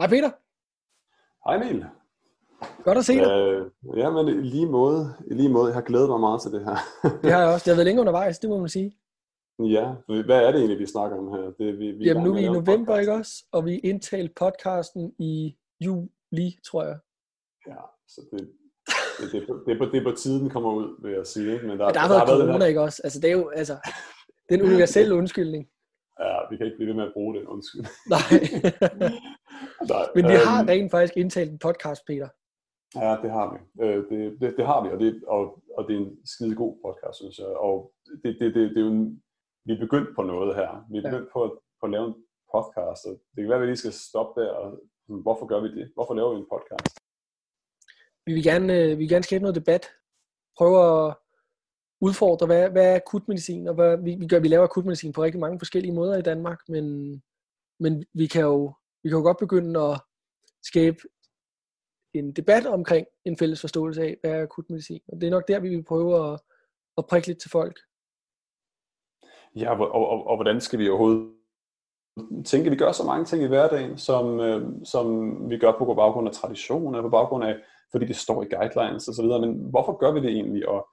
Hej Peter. Hej Emil. Godt at se dig. Øh, ja, men i lige måde, i lige måde, jeg har glædet mig meget til det her. det har jeg også. Det har været længe undervejs, det må man sige. Ja, hvad er det egentlig, vi snakker om her? Det, vi, vi Jamen nu er vi i november, ikke også? Og vi indtalte podcasten i juli, tror jeg. Ja, så det, det, det, det, det, det er på tiden, den kommer ud, vil jeg sige. Ikke? Men der, Men der har været der corona, været ikke også? Altså det er jo, altså, det er en universel undskyldning. Ja, vi kan ikke blive ved med at bruge den undskyldning. Nej. Nej. Men vi har øhm, rent faktisk indtalt en podcast, Peter. Ja, det har vi. Øh, det, det, det har vi, og det, og, og det er en skide god podcast, synes jeg. Og det, det, det, det er jo en, vi er begyndt på noget her. Vi er begyndt ja. på, at, på at lave en podcast, og det kan være, at vi lige skal stoppe der. Og, hvorfor gør vi det? Hvorfor laver vi en podcast? Vi vil gerne, øh, vi vil gerne skabe noget debat. Prøve at udfordre, hvad, hvad er akutmedicin, og hvad, vi, vi, gør, vi laver akutmedicin på rigtig mange forskellige måder i Danmark, men, men vi kan jo vi kan jo godt begynde at skabe en debat omkring en fælles forståelse af, hvad er akutmedicin. Og det er nok der, vi vil prøve at, at prikke lidt til folk. Ja, og, og, og, og hvordan skal vi overhovedet tænke, vi gør så mange ting i hverdagen, som, øh, som vi gør på baggrund af tradition, eller på baggrund af, fordi det står i guidelines osv., men hvorfor gør vi det egentlig, og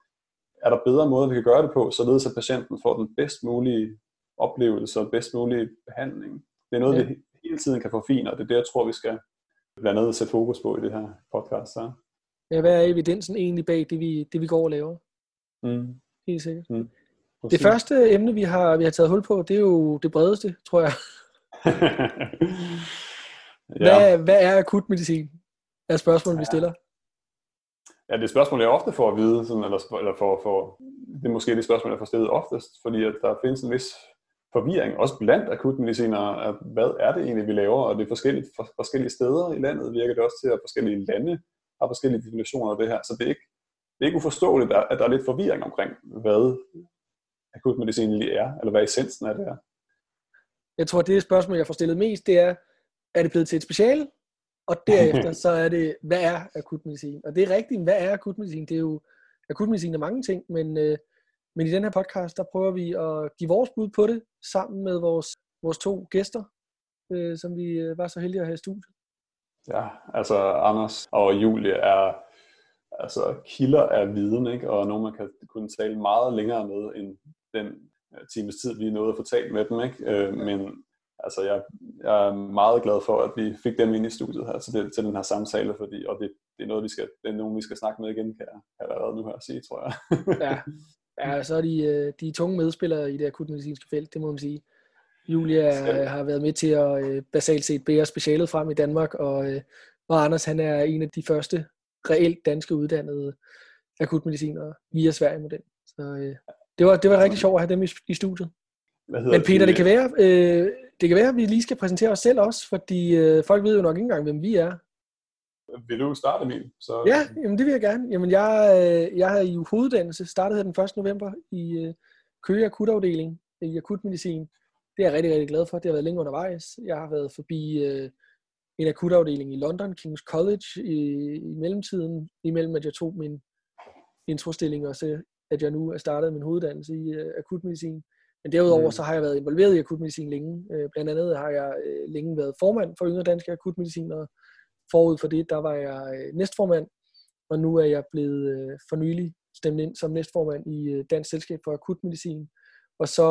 er der bedre måder, vi kan gøre det på, således at patienten får den bedst mulige oplevelse og bedst mulige behandling. Det er noget, ja. vi hele tiden kan forfine, og det er det, jeg tror, vi skal blandt andet sætte fokus på i det her podcast. Så. Ja, hvad er evidensen egentlig bag det, vi, det, vi går og laver? Mm. Helt sikkert. Mm. Det første emne, vi har, vi har taget hul på, det er jo det bredeste, tror jeg. ja. hvad, hvad er akutmedicin? Er spørgsmålet, ja. vi stiller. Ja, det er spørgsmål, jeg ofte får at vide, sådan, eller, eller for, for, det er måske det spørgsmål, jeg får stillet oftest, fordi at der findes en vis forvirring, også blandt akutmedicinere, at hvad er det egentlig, vi laver, og det er forskellige, for, forskellige steder i landet, virker det også til, at forskellige lande har forskellige definitioner af det her, så det er ikke, det er ikke uforståeligt, at der er lidt forvirring omkring, hvad akutmedicin egentlig er, eller hvad essensen af det er. Jeg tror, det spørgsmål, jeg får stillet mest, det er, er det blevet til et speciale? Og derefter så er det, hvad er akutmedicin? Og det er rigtigt, hvad er akutmedicin? Det er jo, akutmedicin er mange ting, men, øh, men i den her podcast, der prøver vi at give vores bud på det, sammen med vores, vores to gæster, øh, som vi øh, var så heldige at have i studiet. Ja, altså Anders og Julie er altså kilder af viden, ikke? og nogen, man kan kunne tale meget længere med, end den øh, times tid, vi nåede at få talt med dem. Ikke? Øh, men altså, jeg, jeg er meget glad for, at vi fik dem ind i studiet her til, det, til den her samtale, fordi, og det, det er noget, vi skal, det er nogen, vi skal snakke med igen, kan jeg, kan jeg allerede nu her sige, tror jeg. ja. ja, så er de, øh, de tunge medspillere i det akutmedicinske felt, det må man sige. Julia Skal. har været med til at øh, basalt set bære specialet frem i Danmark, og, og Anders han er en af de første reelt danske uddannede akutmedicinere via Sverige-model. Så øh, det, var, det var rigtig sjovt at have dem i, i studiet. Men Peter, det kan være, øh, det kan være, at vi lige skal præsentere os selv også, fordi øh, folk ved jo nok ikke engang, hvem vi er. Vil du starte, Emil? Så... Ja, jamen det vil jeg gerne. Jamen jeg, øh, jeg har i hoveduddannelse startet her den 1. november i øh, Køge Akutafdeling i akutmedicin. Det er jeg rigtig, rigtig glad for. Det har været længe undervejs. Jeg har været forbi øh, en akutafdeling i London, King's College, i, i mellemtiden, imellem at jeg tog min introstilling, og så at jeg nu er startet min hoveduddannelse i øh, akutmedicin. Men derudover mm. så har jeg været involveret i akutmedicin længe. Øh, blandt andet har jeg øh, længe været formand for Yngre Danske Akutmedicinere. Forud for det, der var jeg øh, næstformand, og nu er jeg blevet øh, for nylig stemt ind som næstformand i øh, Dansk Selskab for Akutmedicin. Og så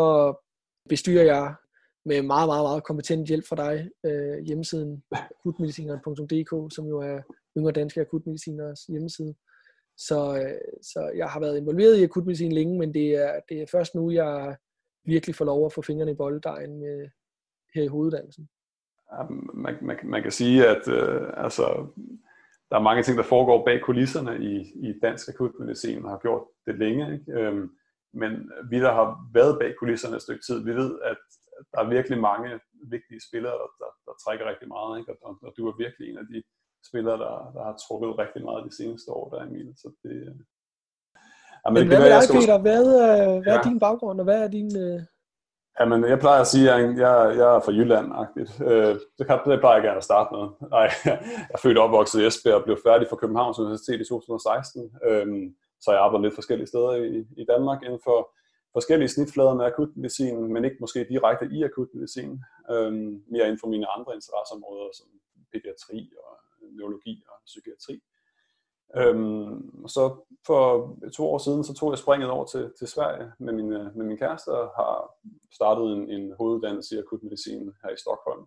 bestyrer jeg med meget, meget, meget kompetent hjælp fra dig øh, hjemmesiden akutmedicineren.dk, som jo er Yngre Danske Akutmediciners hjemmeside. Så, øh, så jeg har været involveret i akutmedicin længe, men det er, det er først nu, jeg virkelig får lov at få fingrene i bolddejen med, her i hoveduddannelsen. Man, man, man kan sige, at øh, altså, der er mange ting, der foregår bag kulisserne i, i dansk akutmedicin, og har gjort det længe. Ikke? Øhm, men vi, der har været bag kulisserne et stykke tid, vi ved, at der er virkelig mange vigtige spillere, der, der, der trækker rigtig meget. Ikke? Og, og du er virkelig en af de spillere, der, der har trukket rigtig meget de seneste år, der Emil. Så det, ja, men, men hvad med dig, Peter? Hvad, øh, hvad er din baggrund, og hvad er din... Øh... Jamen, jeg plejer at sige, at jeg, jeg er fra Jylland-agtigt. Øh, det, kan, det plejer jeg gerne at starte med. Nej, jeg er født og opvokset i Esbjerg og blev færdig fra Københavns Universitet i 2016. Øh, så jeg arbejder lidt forskellige steder i, i Danmark inden for forskellige snitflader med akutmedicin, men ikke måske direkte i akutmedicin. Øh, mere inden for mine andre interesseområder, som pædiatri og neurologi og psykiatri. Øhm, så for to år siden, så tog jeg springet over til, til Sverige med min, øh, med min kæreste og har startet en, en hoveduddannelse i akutmedicin her i Stockholm.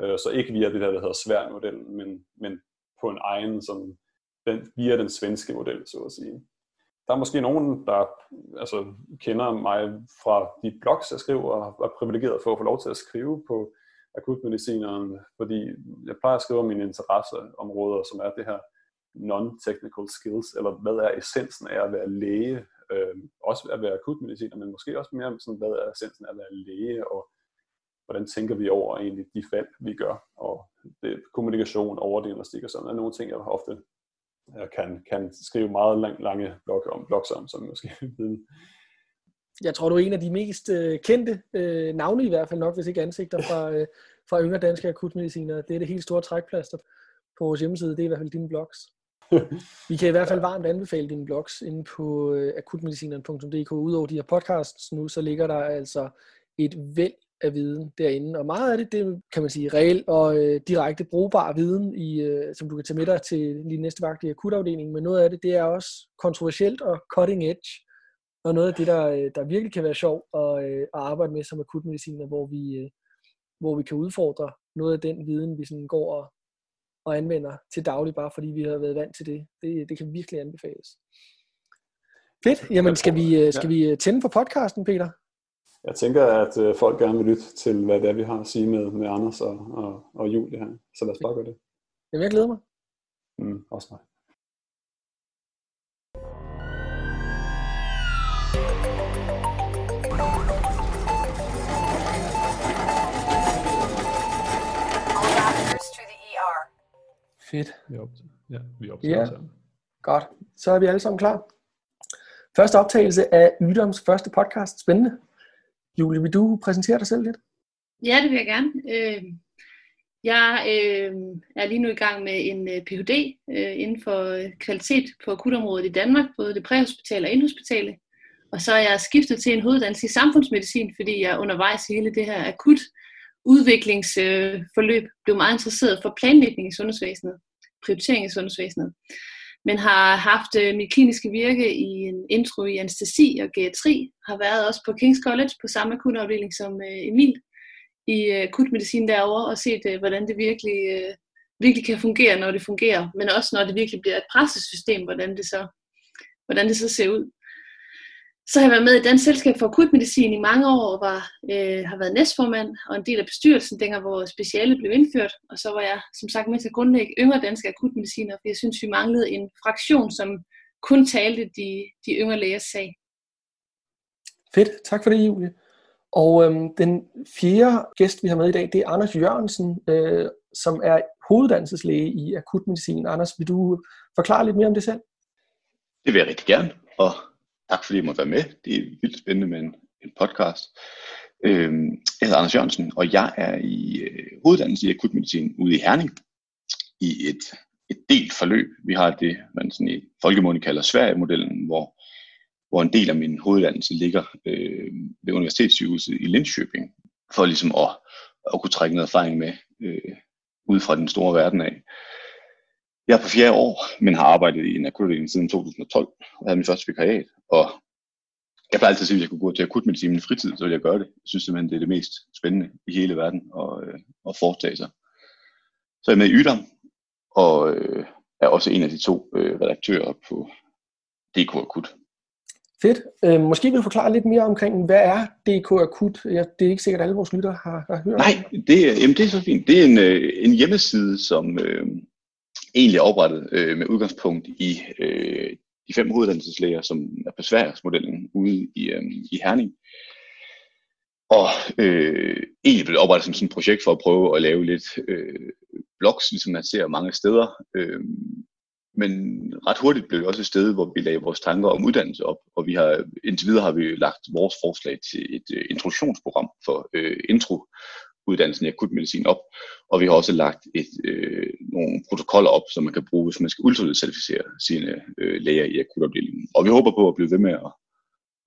Øh, så ikke via det der, der hedder Sverige-modellen, men, men på en egen, sådan, den, via den svenske model, så at sige. Der er måske nogen, der altså, kender mig fra de blogs, jeg skriver, og er privilegeret for at få lov til at skrive på akutmedicineren, fordi jeg plejer at skrive om mine interesseområder, som er det her non-technical skills, eller hvad er essensen af at være læge, øh, også at være akutmediciner, men måske også mere sådan, hvad er essensen af at være læge, og hvordan tænker vi over egentlig de fald, vi gør, og det, kommunikation, overdiagnostik og sådan er nogle ting, jeg ofte jeg kan, kan skrive meget lang, lange blog om, blogs om, som måske viden. Jeg tror, du er en af de mest øh, kendte øh, navne i hvert fald nok, hvis ikke ansigter fra, øh, fra yngre danske akutmediciner. Det er det helt store trækplaster på vores hjemmeside. Det er i hvert fald dine blogs. Vi kan i hvert fald varmt anbefale dine blogs inde på øh, akutmedicineren.dk. Udover de her podcasts nu, så ligger der altså et væld af viden derinde. Og meget af det, det kan man sige, reel og øh, direkte brugbar viden, i, øh, som du kan tage med dig til din næste vagt i akutafdelingen. Men noget af det, det er også kontroversielt og cutting edge. Og noget af det, der, øh, der virkelig kan være sjov at, øh, at arbejde med som akutmediciner, hvor vi, øh, hvor vi kan udfordre noget af den viden, vi sådan går og, og anvender til daglig, bare fordi vi har været vant til det. Det, det kan virkelig anbefales. Fedt. Jamen, skal vi, øh, skal vi øh, tænde for podcasten, Peter? Jeg tænker, at øh, folk gerne vil lytte til, hvad det er, vi har at sige med, med Anders og, og, og Julie her. Så lad os bare gøre det. Jamen, jeg glæder mig. Mm, også mig. Fedt. Vi optager. Ja, vi optager. Ja. Godt. Så er vi alle sammen klar. Første optagelse af Ydoms første podcast. Spændende. Julie, vil du præsentere dig selv lidt? Ja, det vil jeg gerne. Øh, jeg øh, er lige nu i gang med en øh, Ph.D. inden for kvalitet på akutområdet i Danmark, både det præhospitale og indhospitale. Og så er jeg skiftet til en hoveduddannelse i samfundsmedicin, fordi jeg undervejs i hele det her akut udviklingsforløb blev meget interesseret for planlægning i sundhedsvæsenet, prioritering i sundhedsvæsenet men har haft øh, mit kliniske virke i en intro i anestesi og geriatri, har været også på King's College på samme akutafdeling som øh, Emil i øh, akutmedicin derovre, og set, hvordan det virkelig, virkelig kan fungere, når det fungerer, men også når det virkelig bliver et pressesystem, hvordan det så, hvordan det så ser ud. Så har jeg været med i Dansk Selskab for Akutmedicin i mange år, og var, øh, har været næstformand og en del af bestyrelsen, dengang hvor speciale blev indført. Og så var jeg som sagt med til at grundlægge yngre danske akutmediciner, for jeg synes, vi manglede en fraktion, som kun talte de, de yngre lægers sag. Fedt, tak for det, Julie. Og øhm, den fjerde gæst, vi har med i dag, det er Anders Jørgensen, øh, som er hoveduddannelseslæge i akutmedicin. Anders, vil du forklare lidt mere om det selv? Det vil jeg rigtig gerne, og Tak fordi I måtte være med. Det er vildt spændende med en, en podcast. Øhm, jeg hedder Anders Jørgensen, og jeg er i øh, hoveduddannelse i akutmedicin ude i Herning i et, et delt forløb. Vi har det, man sådan i folkemunde kalder Sverige-modellen, hvor, hvor en del af min hoveduddannelse ligger øh, ved Universitetssygehuset i Linköping, for ligesom at, at kunne trække noget erfaring med øh, ud fra den store verden af. Jeg er på fjerde år, men har arbejdet i en akutafdeling siden 2012 og havde min første vikariat. Og jeg plejer altid at sige, at hvis jeg kunne gå til akutmedicin i fritid, så ville jeg gøre det. Jeg synes simpelthen, det er det mest spændende i hele verden at, øh, at foretage sig. Så er jeg med i Ydam, og øh, er også en af de to øh, redaktører på DK Akut. Fedt. Øh, måske vil du forklare lidt mere omkring, hvad er DK Akut? Ja, det er ikke sikkert, at alle vores lyttere har, har hørt Nej, det, jamen, det er så fint. Det er en, øh, en hjemmeside, som øh, egentlig er oprettet øh, med udgangspunkt i øh, de fem hoveduddannelseslæger, som er på Sverigesmodellen ude i, øh, i Herning. Og øh, egentlig blev det oprettet som sådan et projekt for at prøve at lave lidt øh, blogs, ligesom man ser mange steder. Øh, men ret hurtigt blev det også et sted, hvor vi lagde vores tanker om uddannelse op, og vi har indtil videre har vi lagt vores forslag til et øh, introduktionsprogram for øh, intro uddannelsen i akutmedicin op, og vi har også lagt et, øh, nogle protokoller op, som man kan bruge, hvis man skal ultralydscertificere sine øh, læger i akutafdelingen. Og vi håber på at blive ved med at,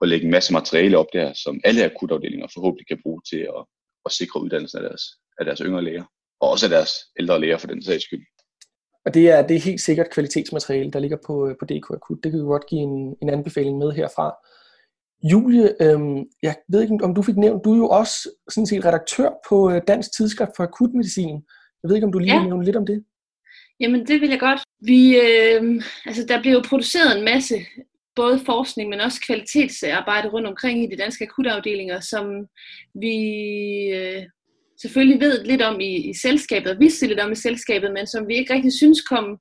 at lægge en masse materiale op der, som alle akutafdelinger forhåbentlig kan bruge til at, at sikre uddannelsen af deres, af deres yngre læger. og også af deres ældre læger for den sags skyld. Og det er, det er helt sikkert kvalitetsmateriale, der ligger på, øh, på DK Akut. Det kan vi godt give en, en anbefaling med herfra. Julie, øhm, jeg ved ikke, om du fik nævnt, du er jo også sådan set redaktør på øh, Dansk Tidsskrift for Akutmedicin. Jeg ved ikke, om du lige ja. vil nævne lidt om det? Jamen, det vil jeg godt. Vi, øh, altså, der bliver jo produceret en masse, både forskning, men også kvalitetsarbejde rundt omkring i de danske akutafdelinger, som vi øh, selvfølgelig ved lidt om i, i selskabet, og vidste lidt om i selskabet, men som vi ikke rigtig synes kom,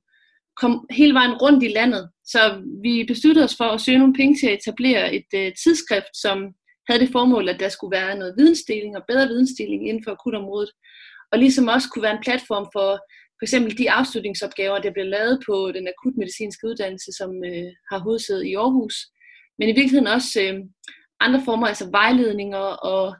kom hele vejen rundt i landet. Så vi besluttede os for at søge nogle penge til at etablere et øh, tidsskrift, som havde det formål, at der skulle være noget vidensdeling og bedre vidensdeling inden for akutområdet, og ligesom også kunne være en platform for for eksempel de afslutningsopgaver, der blev lavet på den akutmedicinske uddannelse, som øh, har hovedsæde i Aarhus, men i virkeligheden også øh, andre former, altså vejledninger og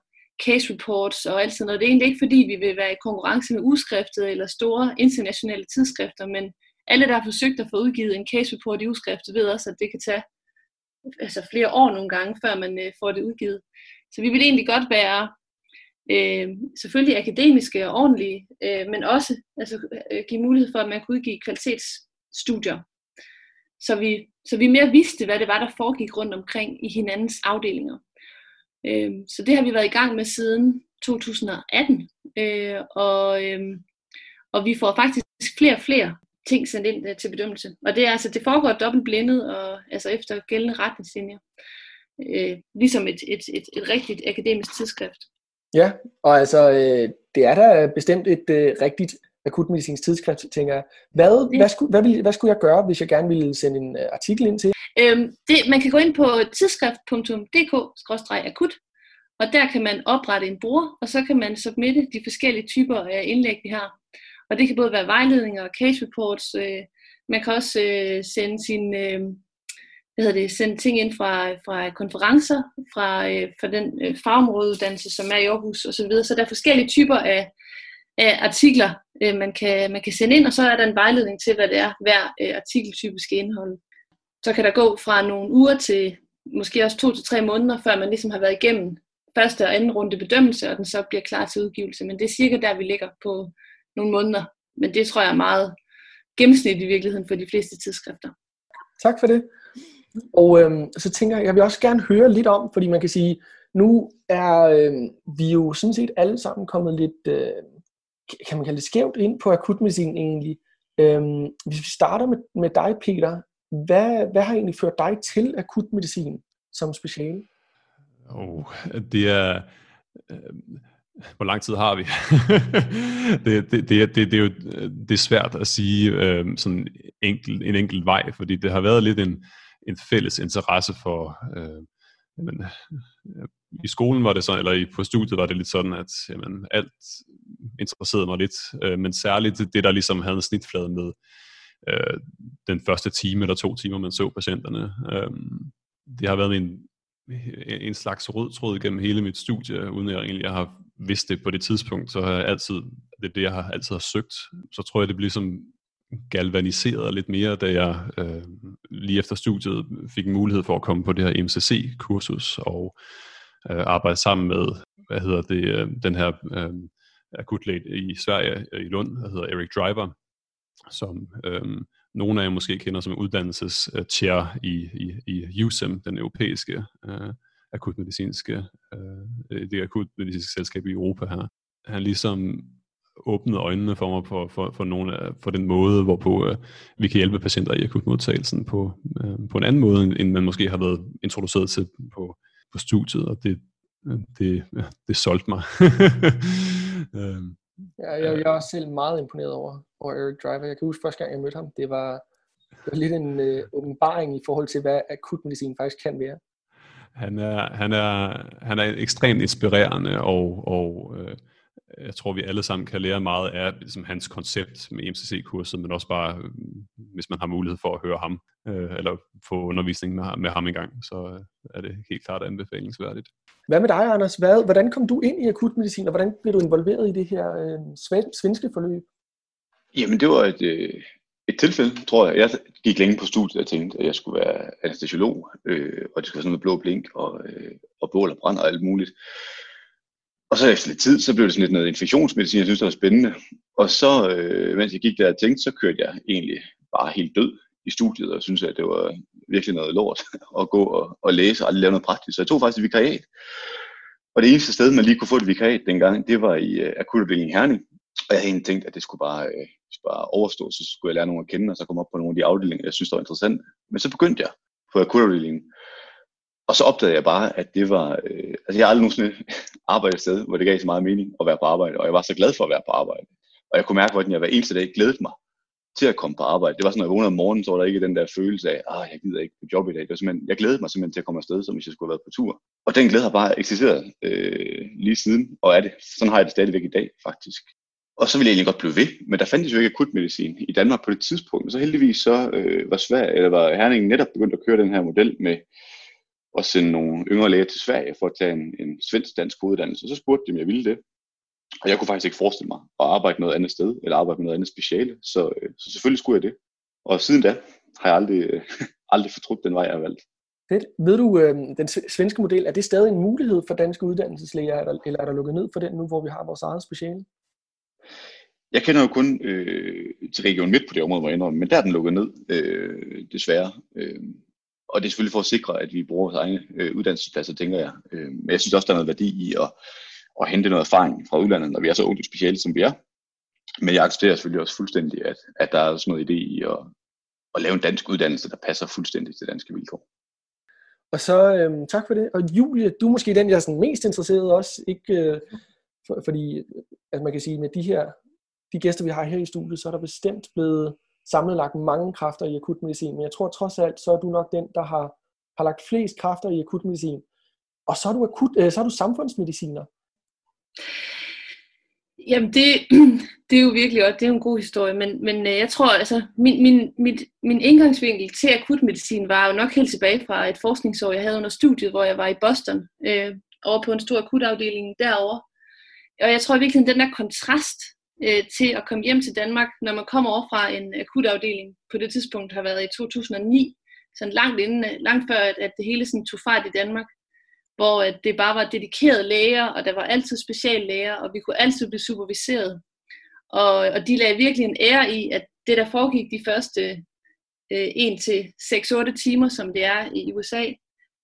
case reports og alt sådan noget. Det er egentlig ikke fordi, vi vil være i konkurrence med uskriftet eller store internationale tidsskrifter, men alle, der har forsøgt at få udgivet en case report i uskriftet, ved også, at det kan tage altså flere år nogle gange, før man øh, får det udgivet. Så vi vil egentlig godt være øh, selvfølgelig akademiske og ordentlige, øh, men også altså, øh, give mulighed for, at man kunne udgive kvalitetsstudier. Så vi, så vi mere vidste, hvad det var, der foregik rundt omkring i hinandens afdelinger. Øh, så det har vi været i gang med siden 2018, øh, og, øh, og vi får faktisk flere og flere ting sendt ind øh, til bedømmelse. Og det er altså, det foregår dobbelt blindet, og altså efter gældende retningslinjer. Øh, ligesom et, et, et, et rigtigt akademisk tidsskrift. Ja, og altså, øh, det er da bestemt et øh, rigtigt akutmedicinsk tidsskrift, tænker jeg. Hvad, ja. hvad, skulle, hvad, ville, hvad skulle jeg gøre, hvis jeg gerne ville sende en uh, artikel ind til? Øhm, det, man kan gå ind på tidsskrift.dk-akut, og der kan man oprette en bruger, og så kan man submitte de forskellige typer af indlæg, vi har. Og det kan både være vejledninger og case reports. Øh, man kan også øh, sende sin... Øh, hvad hedder det, sende ting ind fra, fra konferencer, fra, øh, fra den øh, fagområdeuddannelse, som er i Aarhus osv. Så, videre. så der er forskellige typer af, af artikler, øh, man, kan, man kan sende ind, og så er der en vejledning til, hvad det er, hver øh, artikeltype skal indeholde. Så kan der gå fra nogle uger til måske også to til tre måneder, før man ligesom har været igennem første og anden runde bedømmelse, og den så bliver klar til udgivelse. Men det er cirka der, vi ligger på nogle måneder. Men det tror jeg er meget gennemsnit i virkeligheden for de fleste tidsskrifter. Tak for det. Og øhm, så tænker jeg, jeg vil også gerne høre lidt om, fordi man kan sige, nu er øhm, vi jo sådan set alle sammen kommet lidt, øh, kan man kalde det skævt ind på akutmedicin egentlig. Øhm, hvis vi starter med, med dig, Peter, hvad, hvad har egentlig ført dig til akutmedicin som speciale? Oh, det er... Øh, hvor lang tid har vi? det, det, det, det, det, er jo det er svært at sige øh, sådan enkel, en enkelt vej, fordi det har været lidt en, en fælles interesse for... Øh, jamen, øh, I skolen var det sådan, eller på studiet var det lidt sådan, at jamen, alt interesserede mig lidt, øh, men særligt det, der ligesom havde en snitflade med øh, den første time eller to timer, man så patienterne. Øh, det har været en, en slags rød tråd gennem hele mit studie, uden at jeg egentlig har vidste det på det tidspunkt, så har jeg altid, det er det, jeg har altid har søgt. Så tror jeg, det bliver som galvaniseret lidt mere, da jeg øh, lige efter studiet fik en mulighed for at komme på det her MCC-kursus og øh, arbejde sammen med, hvad hedder det, øh, den her øh, akutlæge i Sverige, øh, i Lund, der hedder Erik Driver, som øh, nogle af jer måske kender som uddannelseschair i, i, i USEM, den europæiske øh, akutmedicinske, øh, øh, det akutmedicinske selskab i Europa her. Han ligesom åbnede øjnene for mig for, for, for, nogle af, for den måde, hvorpå øh, vi kan hjælpe patienter i akutmodtagelsen på, øh, på en anden måde, end man måske har været introduceret til på, på studiet, og det, øh, det, det solgte mig. øh, ja, jeg, jeg er selv meget imponeret over, over Eric Driver. Jeg kan huske første gang, jeg mødte ham, det var, det var lidt en øh, åbenbaring i forhold til, hvad akutmedicin faktisk kan være. Han er, han er, han er ekstremt inspirerende og, og øh, jeg tror, vi alle sammen kan lære meget af ligesom, hans koncept med MCC-kurset, men også bare, øh, hvis man har mulighed for at høre ham, øh, eller få undervisning med, med ham engang, så øh, er det helt klart anbefalingsværdigt. Hvad med dig, Anders? Hvad, hvordan kom du ind i akutmedicin, og hvordan blev du involveret i det her øh, svenske forløb? Jamen, det var et, øh, et tilfælde, tror jeg. Jeg gik længe på studiet og tænkte, at jeg skulle være anestesiolog, øh, og det skulle være sådan noget blå blink og, øh, og bål og brand og alt muligt. Og så efter lidt tid, så blev det sådan lidt noget infektionsmedicin, jeg synes, det var spændende. Og så, øh, mens jeg gik der og tænkte, så kørte jeg egentlig bare helt død i studiet, og synes at det var virkelig noget lort at gå og, og læse og aldrig lave noget praktisk. Så jeg tog faktisk et vikariat. Og det eneste sted, man lige kunne få et vikariat dengang, det var i øh, akutafdelingen Herning. Og jeg havde egentlig tænkt, at det skulle bare, øh, bare overstå, så skulle jeg lære nogen at kende, og så komme op på nogle af de afdelinger, jeg synes, der var interessant. Men så begyndte jeg på akutafdelingen. Og så opdagede jeg bare, at det var... Øh, altså jeg har aldrig nogensinde arbejdet et sted, hvor det gav så meget mening at være på arbejde, og jeg var så glad for at være på arbejde. Og jeg kunne mærke, hvordan jeg hver eneste dag glædede mig til at komme på arbejde. Det var sådan, når jeg vågnede om morgenen, så var der ikke den der følelse af, at ah, jeg gider ikke på job i dag. Det var simpelthen, jeg glædede mig simpelthen til at komme afsted, som hvis jeg skulle have været på tur. Og den glæde har bare eksisteret øh, lige siden, og er det. Sådan har jeg det stadigvæk i dag, faktisk. Og så ville jeg egentlig godt blive ved, men der fandtes jo ikke akutmedicin i Danmark på det tidspunkt. Så heldigvis så øh, var Sverige, eller var Herningen netop begyndt at køre den her model med at sende nogle yngre læger til Sverige for at tage en, en svensk-dansk uddannelse. Så spurgte de, om jeg ville det. Og jeg kunne faktisk ikke forestille mig at arbejde noget andet sted, eller arbejde med noget andet speciale. Så, øh, så selvfølgelig skulle jeg det. Og siden da har jeg aldrig, øh, aldrig fortrudt den vej, jeg har valgt. Fedt. Ved du, øh, den svenske model, er det stadig en mulighed for danske uddannelseslæger, eller, eller er der lukket ned for den nu, hvor vi har vores eget speciale? Jeg kender jo kun øh, til Region Midt på det område, hvor jeg indrømmer, men der er den lukket ned, øh, desværre. Øh, og det er selvfølgelig for at sikre, at vi bruger vores egne øh, uddannelsespladser, tænker jeg. Øh, men jeg synes også, der er noget værdi i at, at hente noget erfaring fra udlandet, når vi er så unge speciale, som vi er. Men jeg accepterer selvfølgelig også fuldstændig, at, at der er sådan noget idé i at, at lave en dansk uddannelse, der passer fuldstændig til danske vilkår. Og så øhm, tak for det. Og Julie, du er måske den, jeg er sådan mest interesseret også, ikke, øh, for, fordi altså man kan sige, med de her de gæster, vi har her i studiet, så er der bestemt blevet samlet lagt mange kræfter i akutmedicin, men jeg tror trods alt, så er du nok den, der har, har lagt flest kræfter i akutmedicin. Og så er du, akut, øh, så er du samfundsmediciner. Jamen det, det er jo virkelig også, det er jo en god historie, men, men øh, jeg tror altså, min, min, mit, min indgangsvinkel til akutmedicin var jo nok helt tilbage fra et forskningsår, jeg havde under studiet, hvor jeg var i Boston, øh, over på en stor akutafdeling derovre. Og jeg tror virkelig, den der kontrast øh, til at komme hjem til Danmark, når man kommer over fra en akutafdeling, på det tidspunkt har været i 2009, sådan langt, inden, øh, langt før, at, at det hele sådan tog fart i Danmark, hvor at det bare var dedikerede læger, og der var altid speciallæger, og vi kunne altid blive superviseret. Og, og de lagde virkelig en ære i, at det, der foregik de første øh, 1-6-8 timer, som det er i USA,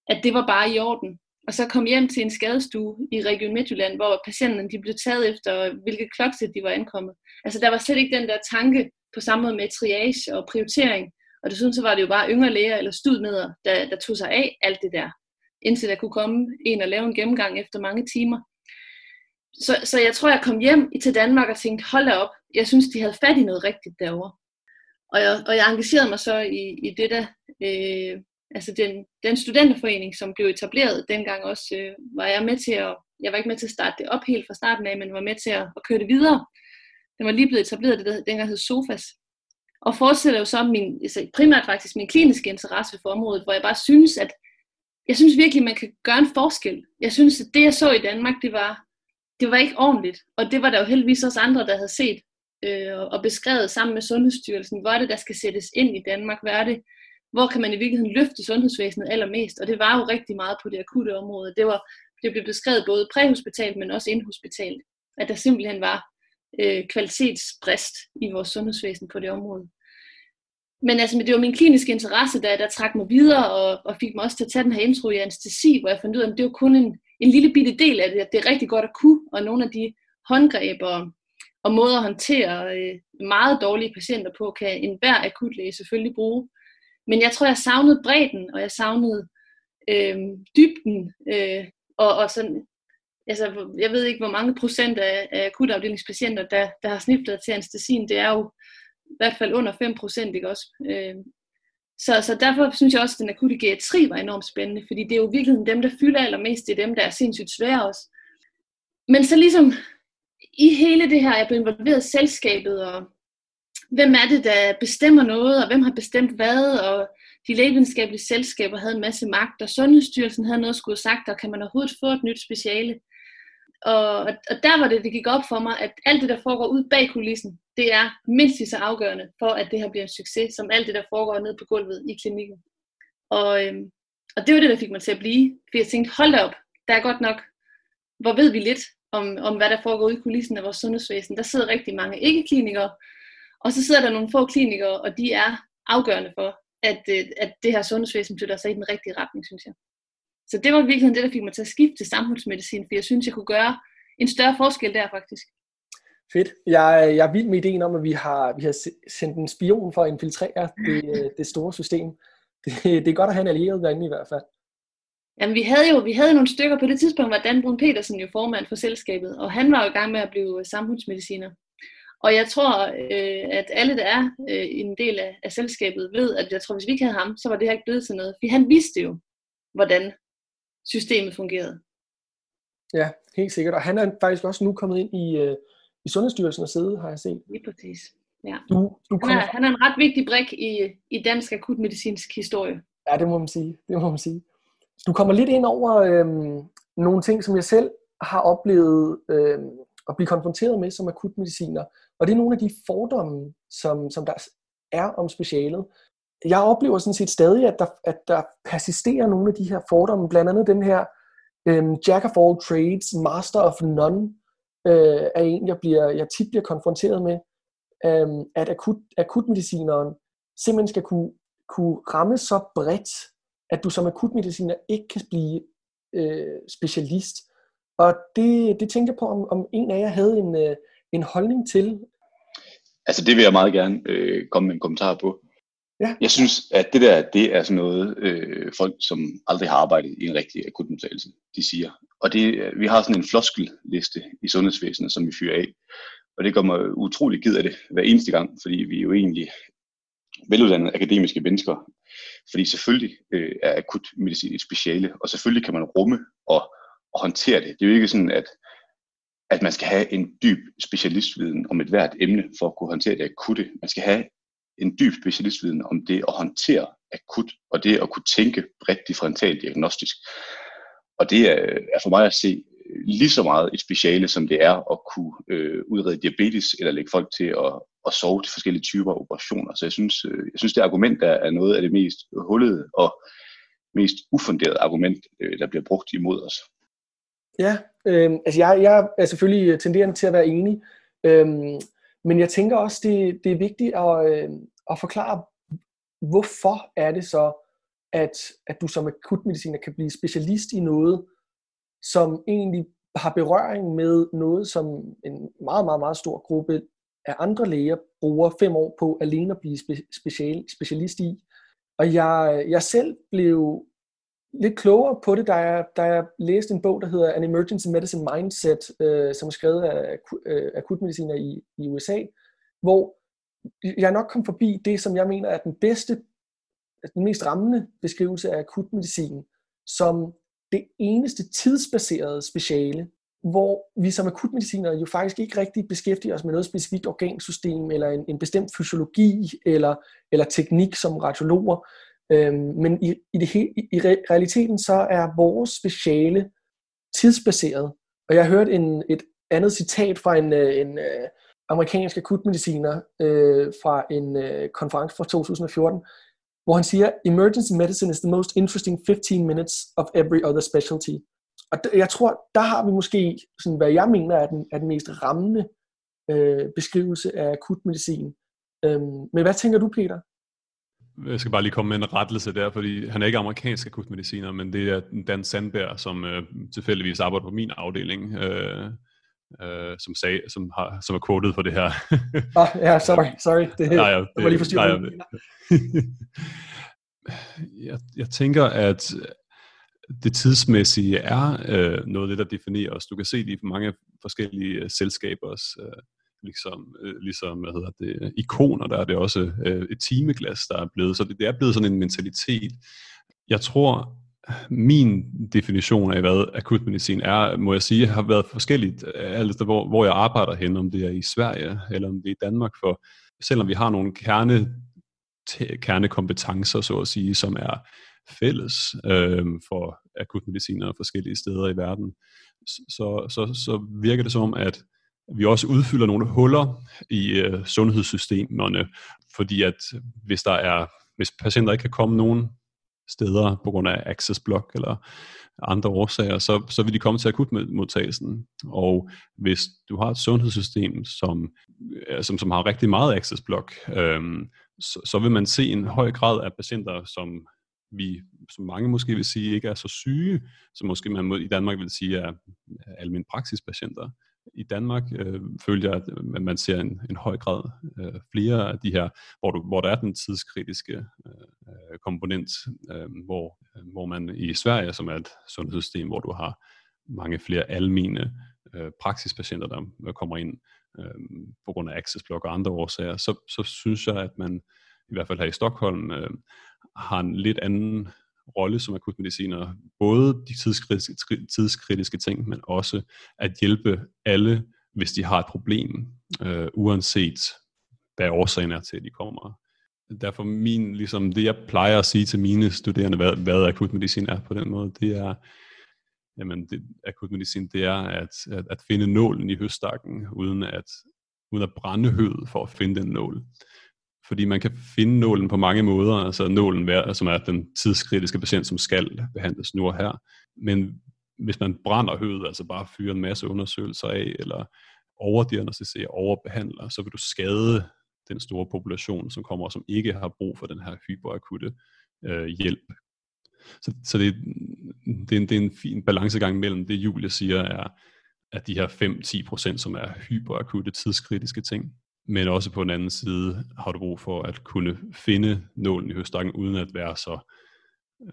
at det var bare i orden og så kom hjem til en skadestue i Region Midtjylland, hvor patienterne de blev taget efter, hvilket kloksæt de var ankommet. Altså der var slet ikke den der tanke på samme måde med triage og prioritering. Og desuden så var det jo bare yngre læger eller studmeder, der, der tog sig af alt det der, indtil der kunne komme en og lave en gennemgang efter mange timer. Så, så jeg tror, jeg kom hjem til Danmark og tænkte, hold da op, jeg synes, de havde fat i noget rigtigt derovre. Og jeg, og jeg engagerede mig så i, i det der øh, altså den, den studenterforening, som blev etableret dengang også, øh, var jeg med til at, jeg var ikke med til at starte det op helt fra starten af, men var med til at, at køre det videre. Den var lige blevet etableret, det der dengang hed SOFAS. Og fortsætter jo så min, altså primært faktisk min kliniske interesse for området, hvor jeg bare synes, at jeg synes virkelig, man kan gøre en forskel. Jeg synes, at det jeg så i Danmark, det var, det var ikke ordentligt. Og det var der jo heldigvis også andre, der havde set øh, og beskrevet sammen med Sundhedsstyrelsen, hvor er det, der skal sættes ind i Danmark, hvad er det, hvor kan man i virkeligheden løfte sundhedsvæsenet allermest, og det var jo rigtig meget på det akutte område. Det, var, det blev beskrevet både præhospitalt, men også indhospitalt, at der simpelthen var øh, kvalitetsbrist i vores sundhedsvæsen på det område. Men altså, det var min kliniske interesse, der, der trak mig videre og, og fik mig også til at tage den her intro i anestesi, hvor jeg fandt ud af, at det var kun en, en lille bitte del af det, at det er rigtig godt at kunne, og nogle af de håndgreb og, og måder at håndtere øh, meget dårlige patienter på, kan enhver akutlæge selvfølgelig bruge. Men jeg tror, jeg savnede bredden, og jeg savnede øh, dybden, øh, og, og sådan, altså, jeg ved ikke, hvor mange procent af, af akutafdelingspatienter, der, der har sniftet til anestesien, det er jo i hvert fald under 5 procent, ikke også? Øh, så, så derfor synes jeg også, at den akutte geriatri var enormt spændende, fordi det er jo virkelig dem, der fylder allermest, det er dem, der er sindssygt svære også. Men så ligesom i hele det her, jeg blev involveret i selskabet, og hvem er det, der bestemmer noget, og hvem har bestemt hvad, og de lægevidenskabelige selskaber havde en masse magt, og Sundhedsstyrelsen havde noget at skulle have sagt, og kan man overhovedet få et nyt speciale? Og, og der var det, det gik op for mig, at alt det, der foregår ud bag kulissen, det er mindst lige så afgørende for, at det her bliver en succes, som alt det, der foregår nede på gulvet i klinikken. Og, øhm, og det var det, der fik mig til at blive, for jeg tænkte, hold da op, der er godt nok, hvor ved vi lidt om, om hvad der foregår ude i kulissen af vores sundhedsvæsen. Der sidder rigtig mange ikke-klinikere, og så sidder der nogle få klinikere, og de er afgørende for, at, øh, at det her sundhedsvæsen flytter sig i den rigtige retning, synes jeg. Så det var virkelig det, der fik mig til at skifte til samfundsmedicin, for jeg synes, jeg kunne gøre en større forskel der faktisk. Fedt. Jeg, jeg er vild med ideen om, at vi har, vi har sendt en spion for at infiltrere det, øh, det store system. Det, det er godt at have en allieret derinde i hvert fald. Jamen, vi havde jo vi havde nogle stykker på det tidspunkt, var Dan Brun Petersen jo formand for selskabet, og han var jo i gang med at blive samfundsmediciner. Og jeg tror, øh, at alle, der er øh, en del af, af selskabet, ved, at jeg tror, hvis vi ikke havde ham, så var det her ikke blevet til noget. For han vidste jo, hvordan systemet fungerede. Ja, helt sikkert. Og han er faktisk også nu kommet ind i, øh, i Sundhedsstyrelsen og sidde, har jeg set. Lige præcis. Ja. Du, du han, er, han er en ret vigtig brik i, i dansk akutmedicinsk historie. Ja, det må man sige. Det må man sige. Du kommer lidt ind over øhm, nogle ting, som jeg selv har oplevet øhm, at blive konfronteret med som akutmediciner. Og det er nogle af de fordomme, som, som der er om specialet. Jeg oplever sådan set stadig, at der, at der persisterer nogle af de her fordomme, blandt andet den her øhm, jack of all trades, master of none, øh, er en, jeg, bliver, jeg tit bliver konfronteret med, øhm, at akut, akutmedicineren simpelthen skal kunne, kunne ramme så bredt, at du som akutmediciner ikke kan blive øh, specialist. Og det, det tænker jeg på, om, om en af jer havde en, øh, en holdning til. Altså det vil jeg meget gerne øh, komme med en kommentar på. Ja. Jeg synes, at det der, det er sådan noget, øh, folk, som aldrig har arbejdet i en rigtig akutmodtagelse, de siger. Og det, vi har sådan en floskelliste i sundhedsvæsenet, som vi fyrer af. Og det gør mig utrolig ked af det hver eneste gang, fordi vi er jo egentlig veluddannede akademiske mennesker. Fordi selvfølgelig øh, er akutmedicin et speciale, og selvfølgelig kan man rumme og, og håndtere det. Det er jo ikke sådan, at, at man skal have en dyb specialistviden om et hvert emne for at kunne håndtere det akutte. Man skal have en dyb specialistviden om det at håndtere akut, og det at kunne tænke bredt differentialt diagnostisk. Og det er, er for mig at se lige så meget et speciale, som det er at kunne øh, udrede diabetes eller lægge folk til at, at sove til forskellige typer af operationer. Så jeg synes, øh, jeg synes det argument der er noget af det mest hullede og mest ufunderede argument, øh, der bliver brugt imod os. Ja, øh, altså jeg, jeg er selvfølgelig øh, tenderende til at være enig, øh, men jeg tænker også, det, det er vigtigt at, øh, at forklare, hvorfor er det så, at, at du som akutmediciner kan blive specialist i noget, som egentlig har berøring med noget, som en meget, meget, meget stor gruppe af andre læger bruger fem år på alene at blive special, specialist i. Og jeg, jeg selv blev lidt klogere på det, da jeg, da jeg læste en bog, der hedder An Emergency Medicine Mindset, øh, som er skrevet af øh, akutmediciner i, i USA, hvor jeg nok kom forbi det, som jeg mener er den bedste, altså den mest rammende beskrivelse af akutmedicin, som det eneste tidsbaserede speciale, hvor vi som akutmediciner jo faktisk ikke rigtig beskæftiger os med noget specifikt organsystem, eller en, en bestemt fysiologi, eller, eller teknik som radiologer. Øhm, men i, i, det he, i, realiteten så er vores speciale tidsbaseret. Og jeg har hørt en, et andet citat fra en, øh, en, øh, amerikansk akutmediciner øh, fra en øh, konference fra 2014, hvor han siger, emergency medicine is the most interesting 15 minutes of every other specialty. Og jeg tror, der har vi måske, sådan, hvad jeg mener er den, er den mest rammende øh, beskrivelse af akutmedicin. Øhm, men hvad tænker du, Peter? Jeg skal bare lige komme med en rettelse der, fordi han er ikke amerikansk akutmediciner, men det er Dan Sandberg, som øh, tilfældigvis arbejder på min afdeling, øh, øh, som, sag, som, har, som er quoted for det her. ah, ja, sorry, sorry. Det, nej, ja, det, det var lige forstyrret. Nej, jeg, jeg tænker, at det tidsmæssige er øh, noget af det, der definerer os. Du kan se det i mange forskellige øh, selskabers øh, ligesom, øh, ligesom hvad hedder det, ikoner, der er det også øh, et timeglas, der er blevet. Så det, det er blevet sådan en mentalitet. Jeg tror, min definition af, hvad akutmedicin er, må jeg sige, har været forskelligt, alt hvor, hvor jeg arbejder hen, om det er i Sverige eller om det er i Danmark, for selvom vi har nogle kerne, kernekompetencer, så at sige, som er fælles øh, for akutmedicinere forskellige steder i verden, så, så, så virker det som, at vi også udfylder nogle huller i øh, sundhedssystemerne, fordi at hvis der er hvis patienter ikke kan komme nogen steder på grund af access block eller andre årsager, så, så vil de komme til akutmodtagelsen. Og hvis du har et sundhedssystem, som, øh, som, som har rigtig meget access block, øhm, så, så vil man se en høj grad af patienter, som vi, som mange måske vil sige, ikke er så syge, som måske man i Danmark vil sige er almindelige praksispatienter. I Danmark øh, føler jeg, at man ser en, en høj grad øh, flere af de her, hvor, du, hvor der er den tidskritiske øh, komponent, øh, hvor, øh, hvor man i Sverige, som er et sundhedssystem, hvor du har mange flere almene øh, praksispatienter, der kommer ind øh, på grund af access block og andre årsager, så, så synes jeg, at man i hvert fald her i Stockholm øh, har en lidt anden rolle som akutmediciner, både de tidskritiske, tidskritiske ting, men også at hjælpe alle, hvis de har et problem, øh, uanset hvad årsagen er til, at de kommer. Derfor min, ligesom det, jeg plejer at sige til mine studerende, hvad, hvad akutmedicin er på den måde, det er, jamen det, akutmedicin, det er at, at, at finde nålen i høstakken, uden at, uden at brænde høet for at finde den nål fordi man kan finde nålen på mange måder, altså nålen, som er den tidskritiske patient, som skal behandles nu og her. Men hvis man brænder høvet, altså bare fyrer en masse undersøgelser af, eller overdiagnostiserer, overbehandler, så vil du skade den store population, som kommer, som ikke har brug for den her hyperakutte øh, hjælp. Så, så det, det, er en, det er en fin balancegang mellem det, Julie siger, er, at de her 5-10%, som er hyperakutte tidskritiske ting, men også på den anden side har du brug for at kunne finde nålen i høstakken, uden at være så,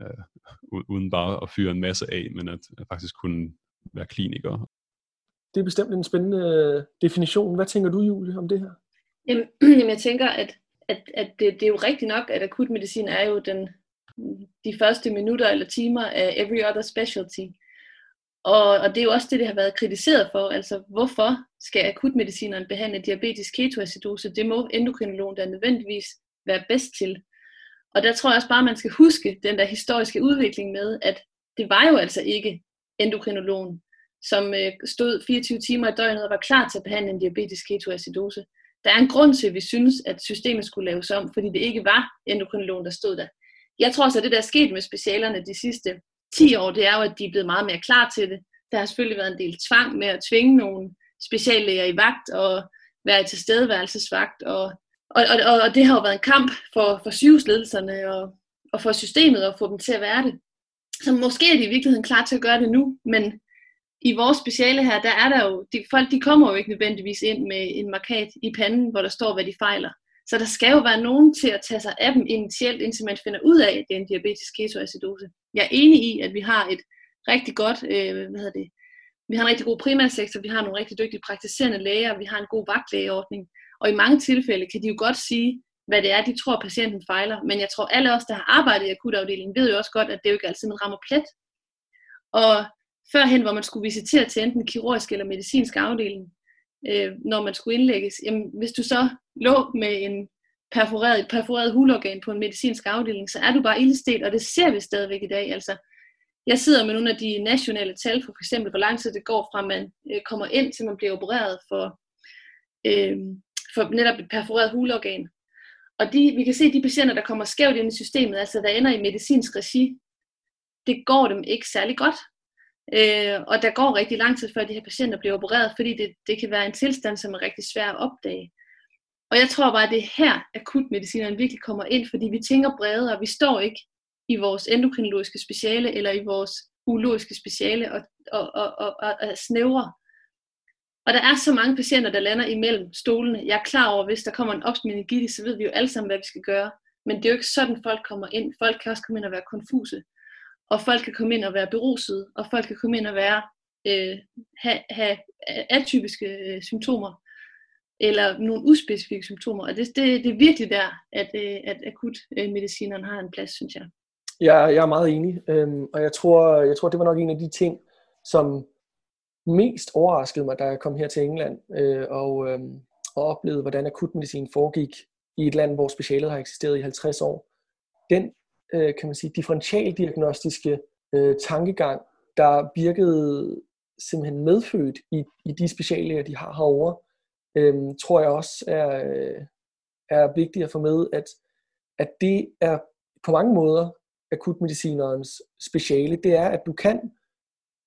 øh, uden bare at fyre en masse af, men at, at faktisk kunne være kliniker. Det er bestemt en spændende øh, definition. Hvad tænker du, Julie, om det her? Jamen, jeg tænker, at, at, at det, det er jo rigtigt nok, at akutmedicin er jo den, de første minutter eller timer af every other specialty. Og, og det er jo også det, det har været kritiseret for. Altså, hvorfor skal akutmedicineren behandle diabetisk ketoacidose? Det må endokrinologen der nødvendigvis være bedst til. Og der tror jeg også bare, man skal huske den der historiske udvikling med, at det var jo altså ikke endokrinologen, som øh, stod 24 timer i døgnet og var klar til at behandle en diabetisk ketoacidose. Der er en grund til, at vi synes, at systemet skulle laves om, fordi det ikke var endokrinologen, der stod der. Jeg tror også, at det, der er sket med specialerne de sidste 10 år, det er jo, at de er blevet meget mere klar til det. Der har selvfølgelig været en del tvang med at tvinge nogen speciallæger i vagt og være i tilstedeværelsesvagt. Og, og, og, og det har jo været en kamp for, for sygehusledelserne og, og for systemet at få dem til at være det. Så måske er de i virkeligheden klar til at gøre det nu, men i vores speciale her, der er der jo, de, folk de kommer jo ikke nødvendigvis ind med en markat i panden, hvor der står, hvad de fejler. Så der skal jo være nogen til at tage sig af dem initielt, indtil man finder ud af, at det er en diabetisk ketoacidose. Jeg er enig i, at vi har et rigtig godt, øh, hvad hedder det, vi har en rigtig god primærsektor, vi har nogle rigtig dygtige praktiserende læger, vi har en god vagtlægeordning, og i mange tilfælde kan de jo godt sige, hvad det er, de tror, patienten fejler. Men jeg tror, alle os, der har arbejdet i akutafdelingen, ved jo også godt, at det jo ikke altid, man rammer plet. Og førhen, hvor man skulle visitere til enten kirurgisk eller medicinsk afdeling, øh, når man skulle indlægges, jamen, hvis du så lå med en perforeret, et perforeret hulorgan på en medicinsk afdeling, så er du bare ildestet, og det ser vi stadigvæk i dag. Altså, jeg sidder med nogle af de nationale tal for f.eks. hvor lang tid det går fra man øh, kommer ind til man bliver opereret for, øh, for netop et perforeret hulorgan. Og de, vi kan se, at de patienter, der kommer skævt ind i systemet, altså der ender i medicinsk regi, det går dem ikke særlig godt. Øh, og der går rigtig lang tid, før de her patienter bliver opereret, fordi det, det kan være en tilstand, som er rigtig svær at opdage. Og jeg tror bare, at det er her, akutmedicinerne virkelig kommer ind, fordi vi tænker bredere. Vi står ikke i vores endokrinologiske speciale eller i vores urologiske speciale og, og, og, og, og, og snævre. Og der er så mange patienter, der lander imellem stolene. Jeg er klar over, at hvis der kommer en opsmeningitis, så ved vi jo alle sammen, hvad vi skal gøre. Men det er jo ikke sådan, folk kommer ind. Folk kan også komme ind og være konfuse. Og folk kan komme ind og være beruset. Og folk kan komme ind og være, øh, have, have atypiske øh, symptomer eller nogle uspecifikke symptomer. Og det, det, det er virkelig der, at, øh, at akutmedicineren har en plads, synes jeg. Jeg, jeg er meget enig, øhm, og jeg tror, jeg tror, det var nok en af de ting, som mest overraskede mig, da jeg kom her til England øh, og, øh, og oplevede, hvordan akutmedicin foregik i et land, hvor specialet har eksisteret i 50 år. Den, øh, kan man sige, differentialdiagnostiske øh, tankegang, der virkede simpelthen medfødt i, i de speciallæger, de har herovre, øh, tror jeg også er, øh, er vigtigt at få med, at, at det er på mange måder akutmedicinerens speciale, det er, at du kan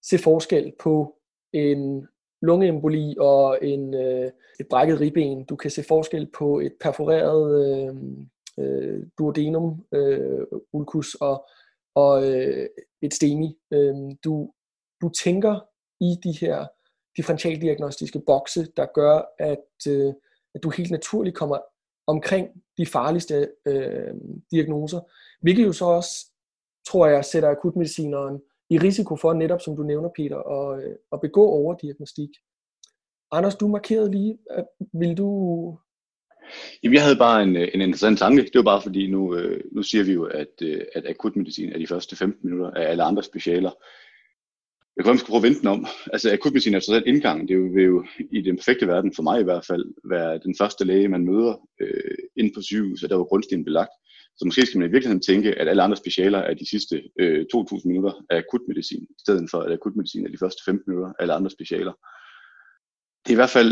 se forskel på en lungeemboli og en, øh, et brækket ribben. Du kan se forskel på et perforeret øh, øh, duodenum øh, ulcus og, og øh, et stemi. Øh, du, du tænker i de her differentialdiagnostiske bokse, der gør, at, øh, at du helt naturligt kommer omkring de farligste øh, diagnoser, hvilket jo så også, tror jeg, sætter akutmedicineren i risiko for netop, som du nævner, Peter, at, øh, at begå overdiagnostik. Anders, du markerede lige, at vil du... Jamen, jeg havde bare en, øh, en interessant tanke. Det var bare fordi, nu, øh, nu siger vi jo, at, at akutmedicin er de første 15 minutter af alle andre specialer. Jeg kunne måske prøve at vente den om. Altså akutmedicin er så indgang. Det vil jo i den perfekte verden, for mig i hvert fald, være den første læge, man møder øh, inde på sygehuset, der var grundstenen belagt. Så måske skal man i virkeligheden tænke, at alle andre specialer er de sidste øh, 2.000 minutter af akutmedicin, i stedet for at akutmedicin er de første 15 minutter af alle andre specialer. Det er i hvert fald,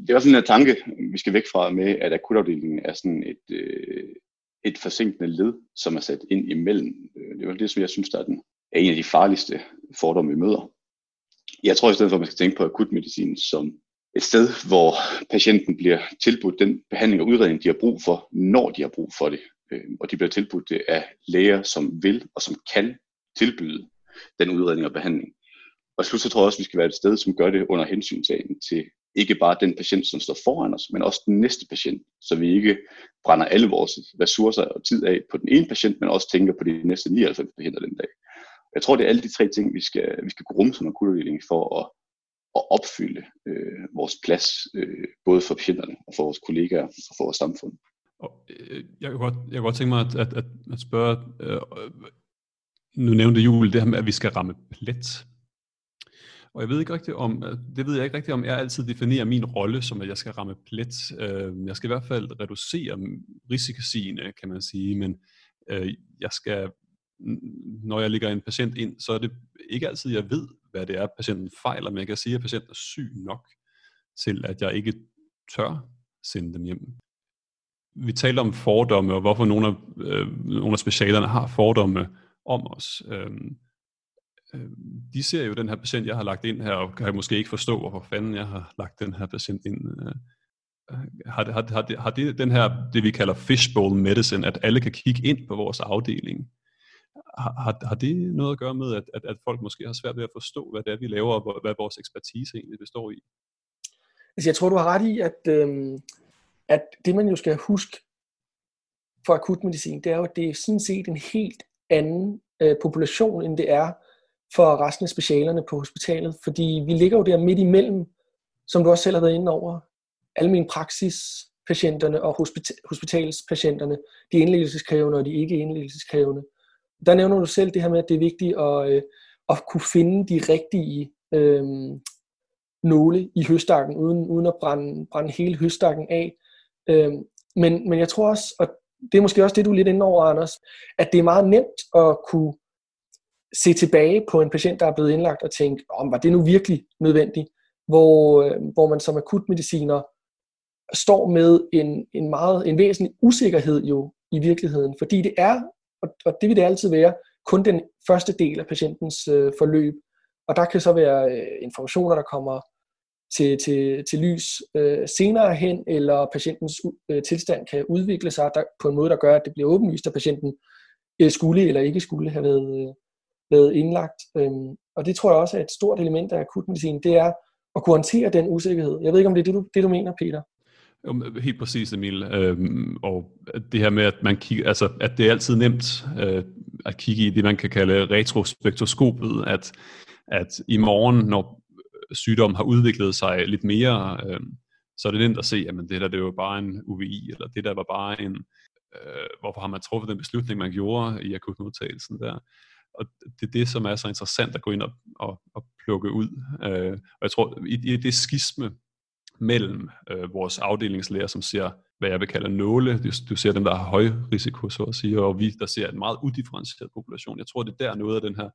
det er i hvert fald en tanke, vi skal væk fra med, at akutafdelingen er sådan et, øh, et forsinkende led, som er sat ind imellem. Øh, det er det, som jeg synes, der er, den, er en af de farligste fordomme, vi møder. Jeg tror i stedet for, at man skal tænke på akutmedicin som et sted, hvor patienten bliver tilbudt den behandling og udredning, de har brug for, når de har brug for det. Øhm, og de bliver tilbudt det af læger, som vil og som kan tilbyde den udredning og behandling. Og slut så tror jeg også, at vi skal være et sted, som gør det under hensyntagen til ikke bare den patient, som står foran os, men også den næste patient, så vi ikke brænder alle vores ressourcer og tid af på den ene patient, men også tænker på de næste 99 patienter den dag. Jeg tror, det er alle de tre ting, vi skal, vi skal rumme som akutafdeling for at, at opfylde øh, vores plads, øh, både for patienterne og for vores kollegaer og for vores samfund. Øh, jeg, kan godt, jeg kan godt tænke mig at, at, at, at spørge, øh, nu nævnte Jule det her med, at vi skal ramme plet. Og jeg ved ikke rigtigt om, øh, det ved jeg ikke rigtigt om, jeg altid definerer min rolle som, at jeg skal ramme plet. Øh, jeg skal i hvert fald reducere risikosigene, kan man sige, men øh, jeg skal, når jeg ligger en patient ind, så er det ikke altid, jeg ved, hvad det er, patienten fejler, men jeg kan sige, at patienten er syg nok til, at jeg ikke tør sende dem hjem vi talte om fordomme, og hvorfor nogle af, øh, nogle af specialerne har fordomme om os. Øh, øh, de ser jo den her patient, jeg har lagt ind her, og kan måske ikke forstå, hvorfor fanden jeg har lagt den her patient ind. Øh, har, det, har, har, det, har det den her, det vi kalder fishbowl medicine, at alle kan kigge ind på vores afdeling, har, har, har det noget at gøre med, at, at, at folk måske har svært ved at forstå, hvad det er, vi laver, og hvad vores ekspertise egentlig består i? Altså, jeg tror, du har ret i, at, øh, at det man jo skal huske for akutmedicin, det er jo, at det er sådan set en helt anden øh, population, end det er for resten af specialerne på hospitalet. Fordi vi ligger jo der midt imellem, som du også selv har været inde over, almen praksis patienterne og hospital, hospitalspatienterne, de indlæggelseskrævende og de ikke indlæggelseskrævende. Der nævner du selv det her med, at det er vigtigt at, øh, at kunne finde de rigtige øh, nåle i høstakken, uden, uden at brænde, brænde hele høstakken af. Øh, men, men jeg tror også, og det er måske også det, du er lidt inde over, Anders, at det er meget nemt at kunne se tilbage på en patient, der er blevet indlagt og tænke, om var det nu virkelig nødvendigt? Hvor, øh, hvor man som akutmediciner står med en, en meget en væsentlig usikkerhed jo i virkeligheden, fordi det er, og, og det vil det altid være, kun den første del af patientens øh, forløb. Og der kan så være øh, informationer, der kommer til, til, til lys øh, senere hen, eller patientens øh, tilstand kan udvikle sig der, på en måde, der gør, at det bliver åbenlyst, at patienten øh, skulle eller ikke skulle have været, øh, været indlagt. Øhm, og det tror jeg også er et stort element af akutmedicin, det er at kunne håndtere den usikkerhed. Jeg ved ikke, om det er det, du, det, du mener, Peter? Helt præcis, Emil. Øhm, og det her med, at man kigger, altså, at det er altid nemt øh, at kigge i det, man kan kalde retrospektoskopet, at, at i morgen, når sygdommen har udviklet sig lidt mere, øh, så er det nemt at se, at det der det var bare en UVI, eller det der var bare en, øh, hvorfor har man truffet den beslutning, man gjorde i akutmodtagelsen der. Og det er det, som er så interessant at gå ind og, og, og plukke ud. Øh, og jeg tror, i, i det skisme mellem øh, vores afdelingslæger, som ser, hvad jeg vil kalde nåle, du, du ser dem, der har høj risiko, så at sige, og vi, der ser en meget udifferentieret population. Jeg tror, det er der noget af den her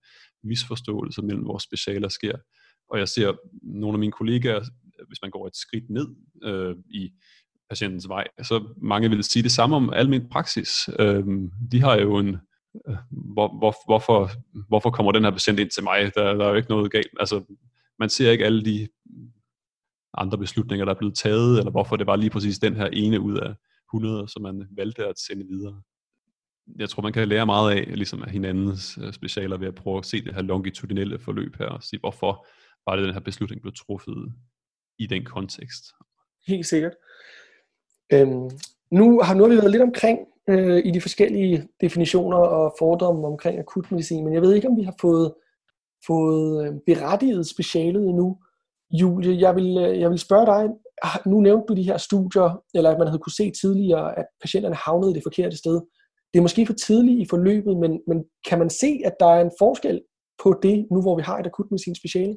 misforståelse mellem vores specialer sker og jeg ser nogle af mine kollegaer, hvis man går et skridt ned øh, i patientens vej, så mange vil sige det samme om almen praksis. Øh, de har jo en øh, hvor, hvor, hvorfor, hvorfor kommer den her patient ind til mig? Der, der er jo ikke noget galt. Altså, man ser ikke alle de andre beslutninger, der er blevet taget, eller hvorfor det var lige præcis den her ene ud af 100, som man valgte at sende videre. Jeg tror, man kan lære meget af, ligesom af hinandens øh, specialer ved at prøve at se det her longitudinelle forløb her, og se, hvorfor var det, den her beslutning blev truffet i den kontekst. Helt sikkert. Øhm, nu, har, nu har vi været lidt omkring øh, i de forskellige definitioner og fordomme omkring akutmedicin, men jeg ved ikke, om vi har fået, fået øh, berettiget specialet endnu. Julie, jeg vil, øh, jeg vil spørge dig, ah, nu nævnte du de her studier, eller at man havde kunne se tidligere, at patienterne havnede det forkerte sted. Det er måske for tidligt i forløbet, men, men kan man se, at der er en forskel på det, nu hvor vi har et akutmedicinsk speciale?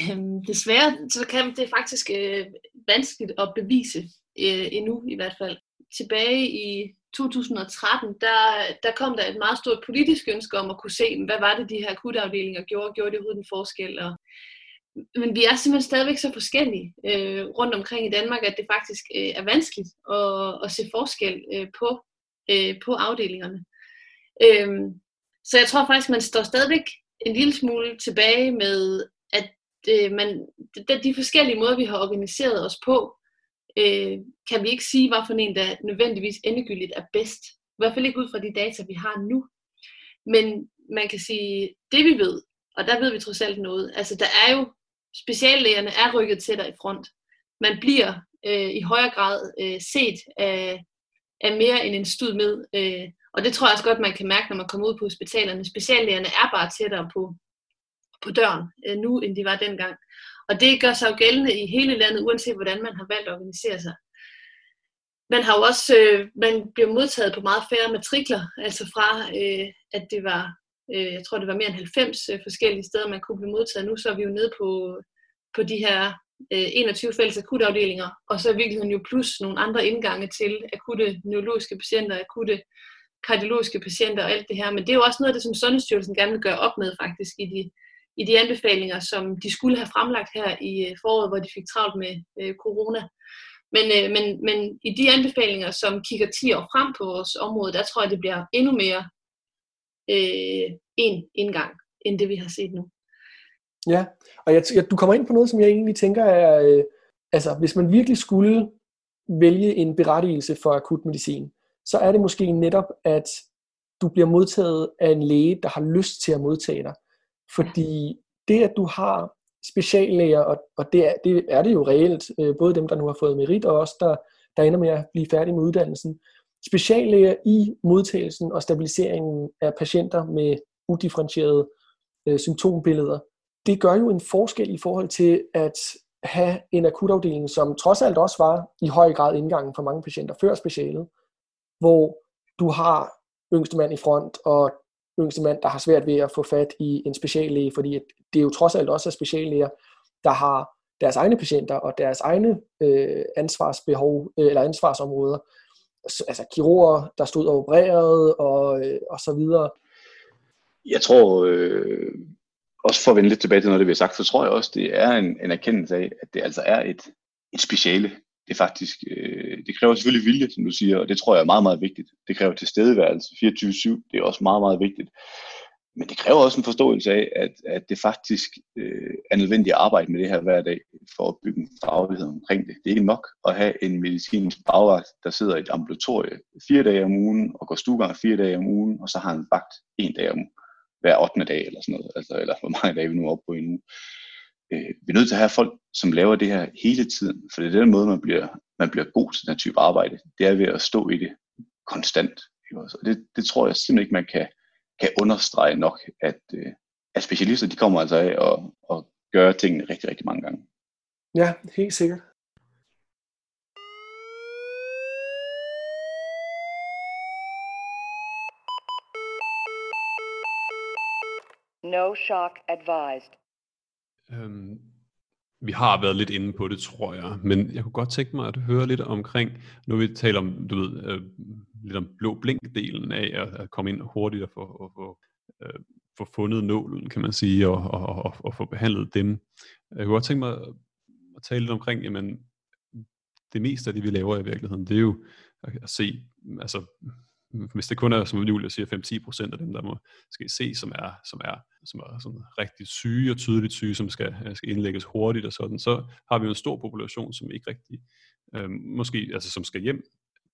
Øhm, desværre så kan det faktisk øh, vanskeligt at bevise øh, endnu i hvert fald. Tilbage i 2013, der, der kom der et meget stort politisk ønske om at kunne se, hvad var det, de her akutafdelinger gjorde, gjorde det overhovedet en forskel, og men vi er simpelthen stadigvæk så forskellige øh, rundt omkring i Danmark, at det faktisk øh, er vanskeligt at, at se forskel øh, på, øh, på afdelingerne. Øh, så jeg tror faktisk, man står stadigvæk en lille smule tilbage med, øh, man, de, de forskellige måder, vi har organiseret os på, øh, kan vi ikke sige, hvad for en, der nødvendigvis endegyldigt er bedst. I hvert fald ikke ud fra de data, vi har nu. Men man kan sige, det vi ved, og der ved vi trods alt noget, altså der er jo speciallægerne er rykket tættere i front. Man bliver øh, i højere grad øh, set af, af mere end en stud med. Øh, og det tror jeg også godt, man kan mærke, når man kommer ud på hospitalerne. Speciallægerne er bare tættere på, på døren øh, nu, end de var dengang. Og det gør sig jo gældende i hele landet, uanset hvordan man har valgt at organisere sig. Man har jo også, øh, man bliver modtaget på meget færre matrikler, altså fra øh, at det var øh, jeg tror det var mere end 90 øh, forskellige steder, man kunne blive modtaget. Nu så er vi jo nede på, på de her øh, 21 fælles akutafdelinger, og så i virkeligheden jo plus nogle andre indgange til akutte neurologiske patienter, akutte kardiologiske patienter og alt det her. Men det er jo også noget af det, som Sundhedsstyrelsen gerne vil gøre op med faktisk i de, i de anbefalinger, som de skulle have fremlagt her i øh, foråret, hvor de fik travlt med øh, corona. Men, øh, men, men i de anbefalinger, som kigger 10 år frem på vores område, der tror jeg, det bliver endnu mere øh, en indgang, end det vi har set nu. Ja, og jeg, jeg, du kommer ind på noget, som jeg egentlig tænker er, øh, altså hvis man virkelig skulle vælge en berettigelse for akutmedicin, så er det måske netop, at du bliver modtaget af en læge, der har lyst til at modtage dig. Fordi det, at du har speciallæger, og, og det, er, det er det jo reelt, øh, både dem, der nu har fået merit, og også der, der ender med at blive færdige med uddannelsen, speciallæger i modtagelsen og stabiliseringen af patienter med udifferentierede øh, symptombilleder. Det gør jo en forskel i forhold til at have en akutafdeling, som trods alt også var i høj grad indgangen for mange patienter før specialet, hvor du har yngste mand i front og yngste mand, der har svært ved at få fat i en speciallæge, fordi det er jo trods alt også speciallæger, der har deres egne patienter og deres egne øh, ansvarsbehov øh, eller ansvarsområder, altså kirurger, der stod og opererede og, øh, og så videre. Jeg tror, øh, også for at vende lidt tilbage til noget, det vi har sagt, så tror jeg også, det er en, en erkendelse af, at det altså er et, et speciale. Det faktisk, øh, det kræver selvfølgelig vilje, som du siger, og det tror jeg er meget, meget vigtigt. Det kræver tilstedeværelse 24-7, det er også meget, meget vigtigt. Men det kræver også en forståelse af, at, at det faktisk øh, er nødvendigt at arbejde med det her hver dag for at bygge en faglighed omkring det. Det er ikke nok at have en medicinsk bagvagt, der sidder i et ambulatorie fire dage om ugen og går stuegang fire dage om ugen, og så har en vagt en dag om hver 8. dag eller sådan noget, altså, eller hvor mange dage vi nu er oppe på en uge. Øh, vi er nødt til at have folk, som laver det her hele tiden, for det er den måde, man bliver, man bliver god til den type arbejde. Det er ved at stå i det konstant. Og det, det tror jeg simpelthen ikke, man kan, kan understrege nok, at, øh, at specialister de kommer altså af og, og gør tingene rigtig, rigtig mange gange. Ja, helt sikkert. No shock advised. Øhm, vi har været lidt inde på det, tror jeg, men jeg kunne godt tænke mig at høre lidt omkring, når vi taler om, du ved, øh, lidt om blå blink-delen af at, at komme ind hurtigt og få, og, få, øh, få fundet nålen, kan man sige, og, og, og, og få behandlet dem. Jeg kunne godt tænke mig at tale lidt omkring, jamen, det meste af det, vi laver i virkeligheden, det er jo at se, altså, hvis det kun er, som Julia siger, 5-10% af dem, der må skal se, som er, som er, som er sådan rigtig syge og tydeligt syge, som skal, øh, skal indlægges hurtigt og sådan, så har vi jo en stor population, som ikke rigtig, øh, måske, altså som skal hjem.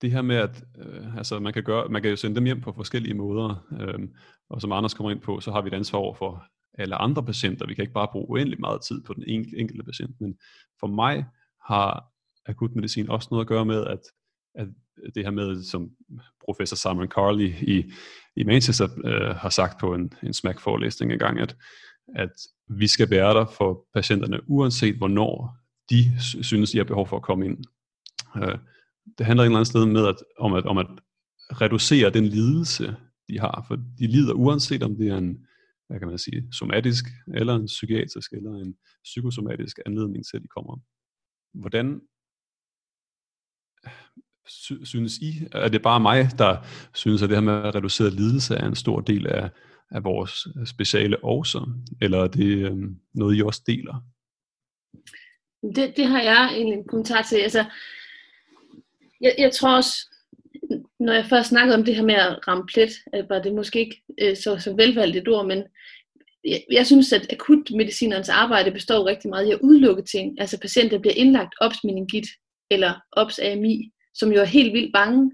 Det her med, at øh, altså, man, kan gøre, man kan jo sende dem hjem på forskellige måder, øh, og som Anders kommer ind på, så har vi et ansvar over for alle andre patienter. Vi kan ikke bare bruge uendelig meget tid på den enkelte patient, men for mig har akutmedicin også noget at gøre med, at, at øh, det her med, som professor Simon Carley i, i Manchester øh, har sagt på en, en smack-forelæsning engang, at, at vi skal være der for patienterne, uanset hvornår de synes, de har behov for at komme ind. Øh, det handler en eller anden sted med at, om, at, om at reducere den lidelse, de har, for de lider uanset om det er en, hvad kan man sige, somatisk, eller en psykiatrisk, eller en psykosomatisk anledning til, at de kommer. Hvordan synes I, er det bare mig, der synes, at det her med at reducere lidelse er en stor del af, af vores øh, speciale også, eller er det øh, noget, I også deler? Det, det har jeg egentlig en kommentar til. Altså, jeg, jeg tror også, når jeg først snakkede om det her med at ramme plet, øh, var det måske ikke øh, så, så velvalgt et ord, men jeg, jeg synes, at akutmedicinernes arbejde består rigtig meget i at udelukke ting. Altså patienter bliver indlagt ops meningit eller ops AMI, som jo er helt vildt bange.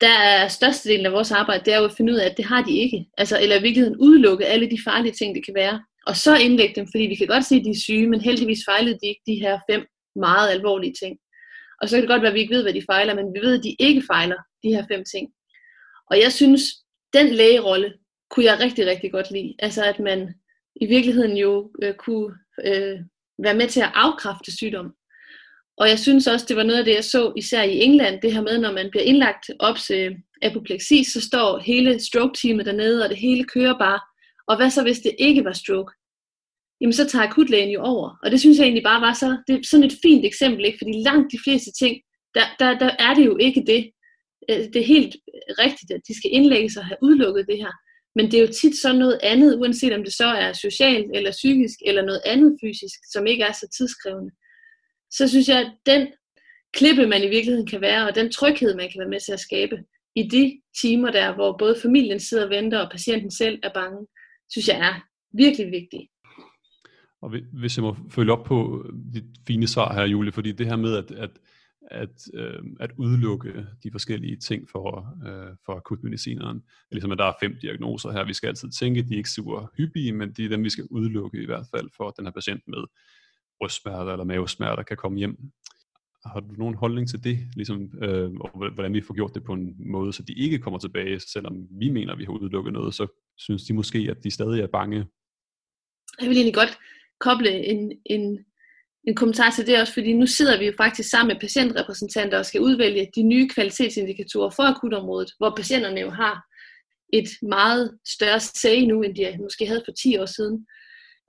Der er størstedelen af vores arbejde, det er jo at finde ud af, at det har de ikke. Altså, eller i virkeligheden udelukke alle de farlige ting, det kan være. Og så indlægge dem, fordi vi kan godt se, at de er syge, men heldigvis fejlede de ikke de her fem meget alvorlige ting. Og så kan det godt være, at vi ikke ved, hvad de fejler, men vi ved, at de ikke fejler de her fem ting. Og jeg synes, den lægerolle kunne jeg rigtig, rigtig godt lide. Altså at man i virkeligheden jo øh, kunne øh, være med til at afkræfte sygdom. Og jeg synes også, det var noget af det, jeg så især i England, det her med, når man bliver indlagt op til apopleksi, så står hele stroke-teamet dernede, og det hele kører bare. Og hvad så, hvis det ikke var stroke? Jamen, så tager akutlægen jo over. Og det synes jeg egentlig bare var så, det er sådan et fint eksempel, ikke? fordi langt de fleste ting, der, der, der er det jo ikke det. Øh, det er helt rigtigt, at de skal indlægges og have udelukket det her. Men det er jo tit sådan noget andet, uanset om det så er socialt eller psykisk eller noget andet fysisk, som ikke er så tidskrævende så synes jeg, at den klippe, man i virkeligheden kan være, og den tryghed, man kan være med til at skabe i de timer der, hvor både familien sidder og venter, og patienten selv er bange, synes jeg er virkelig vigtigt. Og hvis jeg må følge op på øh, dit fine svar her, Julie, fordi det her med at, at, at, øh, at udelukke de forskellige ting for, øh, for akutmedicineren, ligesom at der er fem diagnoser her, vi skal altid tænke, de er ikke super hyppige, men de er dem, vi skal udelukke i hvert fald for den her patient med brystsmerter eller mavesmerter kan komme hjem. Har du nogen holdning til det, ligesom, øh, og hvordan vi får gjort det på en måde, så de ikke kommer tilbage, selvom vi mener, at vi har udelukket noget, så synes de måske, at de stadig er bange? Jeg vil egentlig godt koble en, en, en kommentar til det også, fordi nu sidder vi jo faktisk sammen med patientrepræsentanter og skal udvælge de nye kvalitetsindikatorer for akutområdet, hvor patienterne jo har et meget større sag nu, end de måske havde for 10 år siden.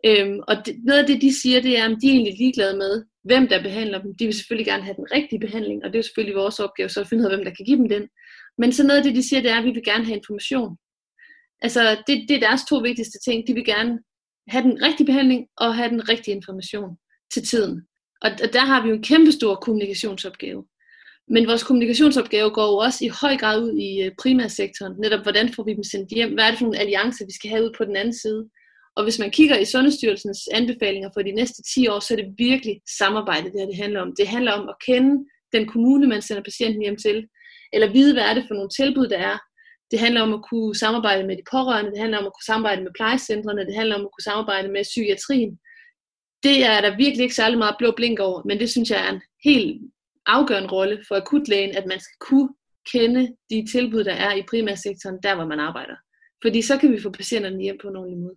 Øhm, og det, noget af det, de siger, det er, at de er egentlig ligeglade med, hvem der behandler dem. De vil selvfølgelig gerne have den rigtige behandling, og det er jo selvfølgelig vores opgave, så at finde ud af, hvem der kan give dem den. Men så noget af det, de siger, det er, at vi vil gerne have information. Altså, det, det er deres to vigtigste ting. De vil gerne have den rigtige behandling og have den rigtige information til tiden. Og og der har vi jo en kæmpe stor kommunikationsopgave. Men vores kommunikationsopgave går jo også i høj grad ud i øh, primærsektoren. Netop, hvordan får vi dem sendt hjem? Hvad er det for nogle alliancer, vi skal have ud på den anden side? Og hvis man kigger i Sundhedsstyrelsens anbefalinger for de næste 10 år, så er det virkelig samarbejde, det her det handler om. Det handler om at kende den kommune, man sender patienten hjem til, eller vide, hvad er det for nogle tilbud, der er. Det handler om at kunne samarbejde med de pårørende, det handler om at kunne samarbejde med plejecentrene, det handler om at kunne samarbejde med psykiatrien. Det er der virkelig ikke særlig meget blå blink over, men det synes jeg er en helt afgørende rolle for akutlægen, at man skal kunne kende de tilbud, der er i primærsektoren, der hvor man arbejder. Fordi så kan vi få patienterne hjem på en ordentlig måde.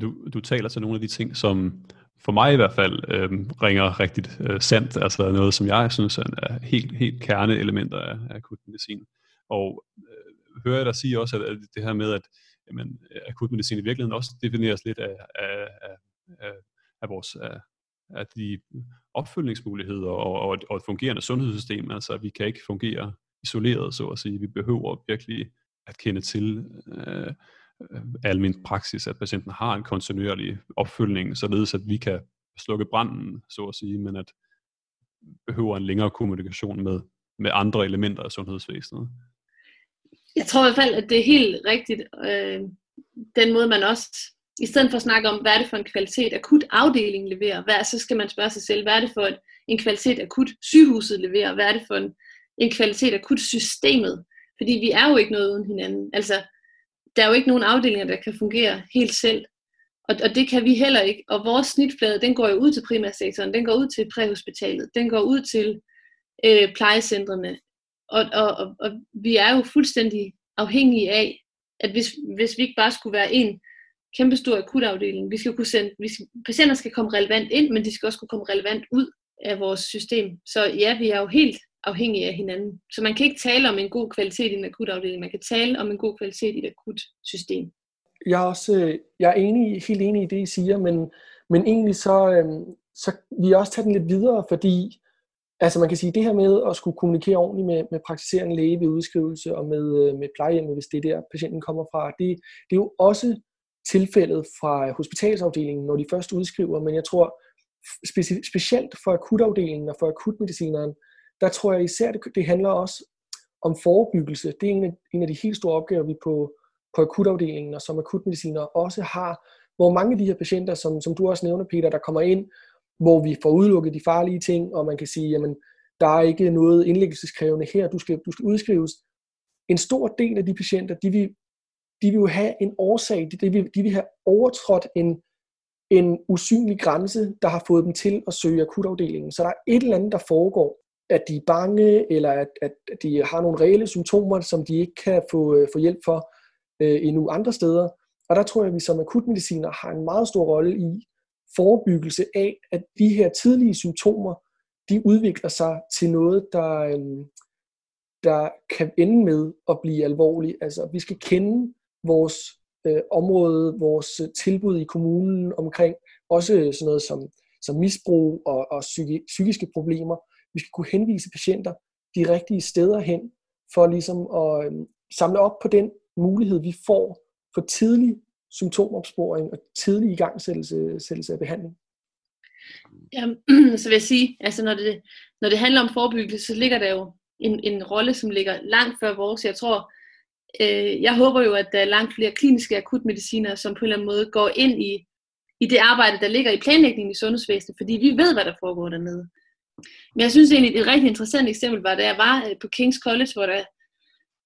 Du, du taler til nogle af de ting, som for mig i hvert fald øh, ringer rigtig øh, sandt, altså noget, som jeg synes er helt, helt kerneelementer af, af akutmedicin. Og øh, hører jeg dig sige også, at, at det her med, at jamen, akutmedicin i virkeligheden også defineres lidt af, af, af, af, vores af, af de opfølgningsmuligheder og, og, et, og et fungerende sundhedssystem. Altså, vi kan ikke fungere isoleret, så at sige. Vi behøver virkelig at kende til Øh, Øh, almindelig praksis, at patienten har en kontinuerlig opfølgning, således at vi kan slukke branden, så at sige, men at behøver en længere kommunikation med, med andre elementer af sundhedsvæsenet. Jeg tror i hvert fald, at det er helt rigtigt. Øh, den måde, man også, i stedet for at snakke om, hvad er det for en kvalitet akut afdelingen leverer, hvad, så skal man spørge sig selv, hvad er det for en, en kvalitet akut sygehuset leverer, hvad er det for en, en kvalitet akut systemet, fordi vi er jo ikke noget uden hinanden. Altså, der er jo ikke nogen afdelinger, der kan fungere helt selv. Og, og det kan vi heller ikke. Og vores snitflade, den går jo ud til primærsektoren, den går ud til præhospitalet, den går ud til øh, plejecentrene. Og, og, og, og vi er jo fuldstændig afhængige af, at hvis, hvis vi ikke bare skulle være en kæmpestor akutafdeling, vi skal kunne sende, vi skal, patienter skal komme relevant ind, men de skal også kunne komme relevant ud af vores system. Så ja, vi er jo helt afhængige af hinanden. Så man kan ikke tale om en god kvalitet i en akutafdeling, man kan tale om en god kvalitet i et akut system. Jeg er også øh, jeg er enig, helt enig i det, I siger, men, men egentlig så, øh, så vil jeg også tage den lidt videre, fordi altså man kan sige, det her med at skulle kommunikere ordentligt med, med praktiserende læge ved udskrivelse og med, øh, med plejehjemmet, hvis det er der, patienten kommer fra, det, det er jo også tilfældet fra hospitalsafdelingen, når de først udskriver, men jeg tror specielt for akutafdelingen og for akutmedicineren, der tror jeg især, det, det handler også om forebyggelse. Det er en af, en af de helt store opgaver, vi på, på akutafdelingen og som akutmediciner også har, hvor mange af de her patienter, som, som du også nævner, Peter, der kommer ind, hvor vi får udelukket de farlige ting, og man kan sige, jamen, der er ikke noget indlæggelseskrævende her, du skal, du skal udskrives. En stor del af de patienter, de vil, de vil jo have en årsag, de, de, vil, de vil have overtrådt en, en usynlig grænse, der har fået dem til at søge akutafdelingen. Så der er et eller andet, der foregår, at de er bange, eller at, at de har nogle reelle symptomer, som de ikke kan få, øh, få hjælp for øh, endnu andre steder. Og der tror jeg, at vi som akutmediciner har en meget stor rolle i forebyggelse af, at de her tidlige symptomer, de udvikler sig til noget, der, øh, der kan ende med at blive alvorligt. Altså, vi skal kende vores øh, område, vores øh, tilbud i kommunen omkring også sådan noget som, som misbrug og, og psyki, psykiske problemer, vi skal kunne henvise patienter de rigtige steder hen, for ligesom at øh, samle op på den mulighed, vi får for tidlig symptomopsporing og tidlig igangsættelse af behandling. Ja, så vil jeg sige, altså når det, når det handler om forebyggelse, så ligger der jo en, en rolle, som ligger langt før vores. Jeg tror, øh, jeg håber jo, at der er langt flere kliniske akutmediciner, som på en eller anden måde går ind i, i det arbejde, der ligger i planlægningen i sundhedsvæsenet, fordi vi ved, hvad der foregår dernede. Men jeg synes egentlig, et rigtig interessant eksempel var, da jeg var på King's College, hvor der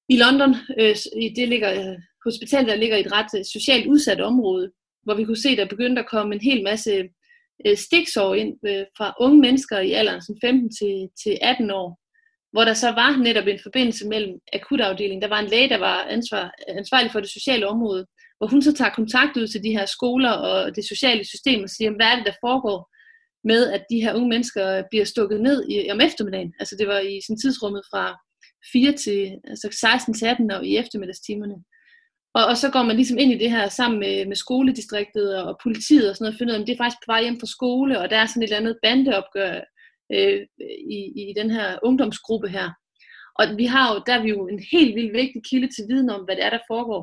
i London, øh, det ligger, øh, hospitalet der ligger i et ret øh, socialt udsat område, hvor vi kunne se, der begyndte at komme en hel masse øh, stiksår ind øh, fra unge mennesker i alderen som 15 til, til 18 år, hvor der så var netop en forbindelse mellem akutafdelingen. Der var en læge, der var ansvar, ansvarlig for det sociale område, hvor hun så tager kontakt ud til de her skoler og det sociale system og siger, hvad er det, der foregår? Med, at de her unge mennesker bliver stukket ned i, om eftermiddagen. Altså det var i sådan tidsrummet fra 4 til altså 16 til 18 og i eftermiddagstimerne. Og, og så går man ligesom ind i det her sammen med, med skoledistriktet og politiet og sådan noget, og finder ud af, at det er faktisk på vej hjem fra skole, og der er sådan et eller andet bandeopgør øh, i, i den her ungdomsgruppe her. Og vi har jo, der er vi jo en helt vildt vigtig kilde til viden om, hvad det er, der foregår.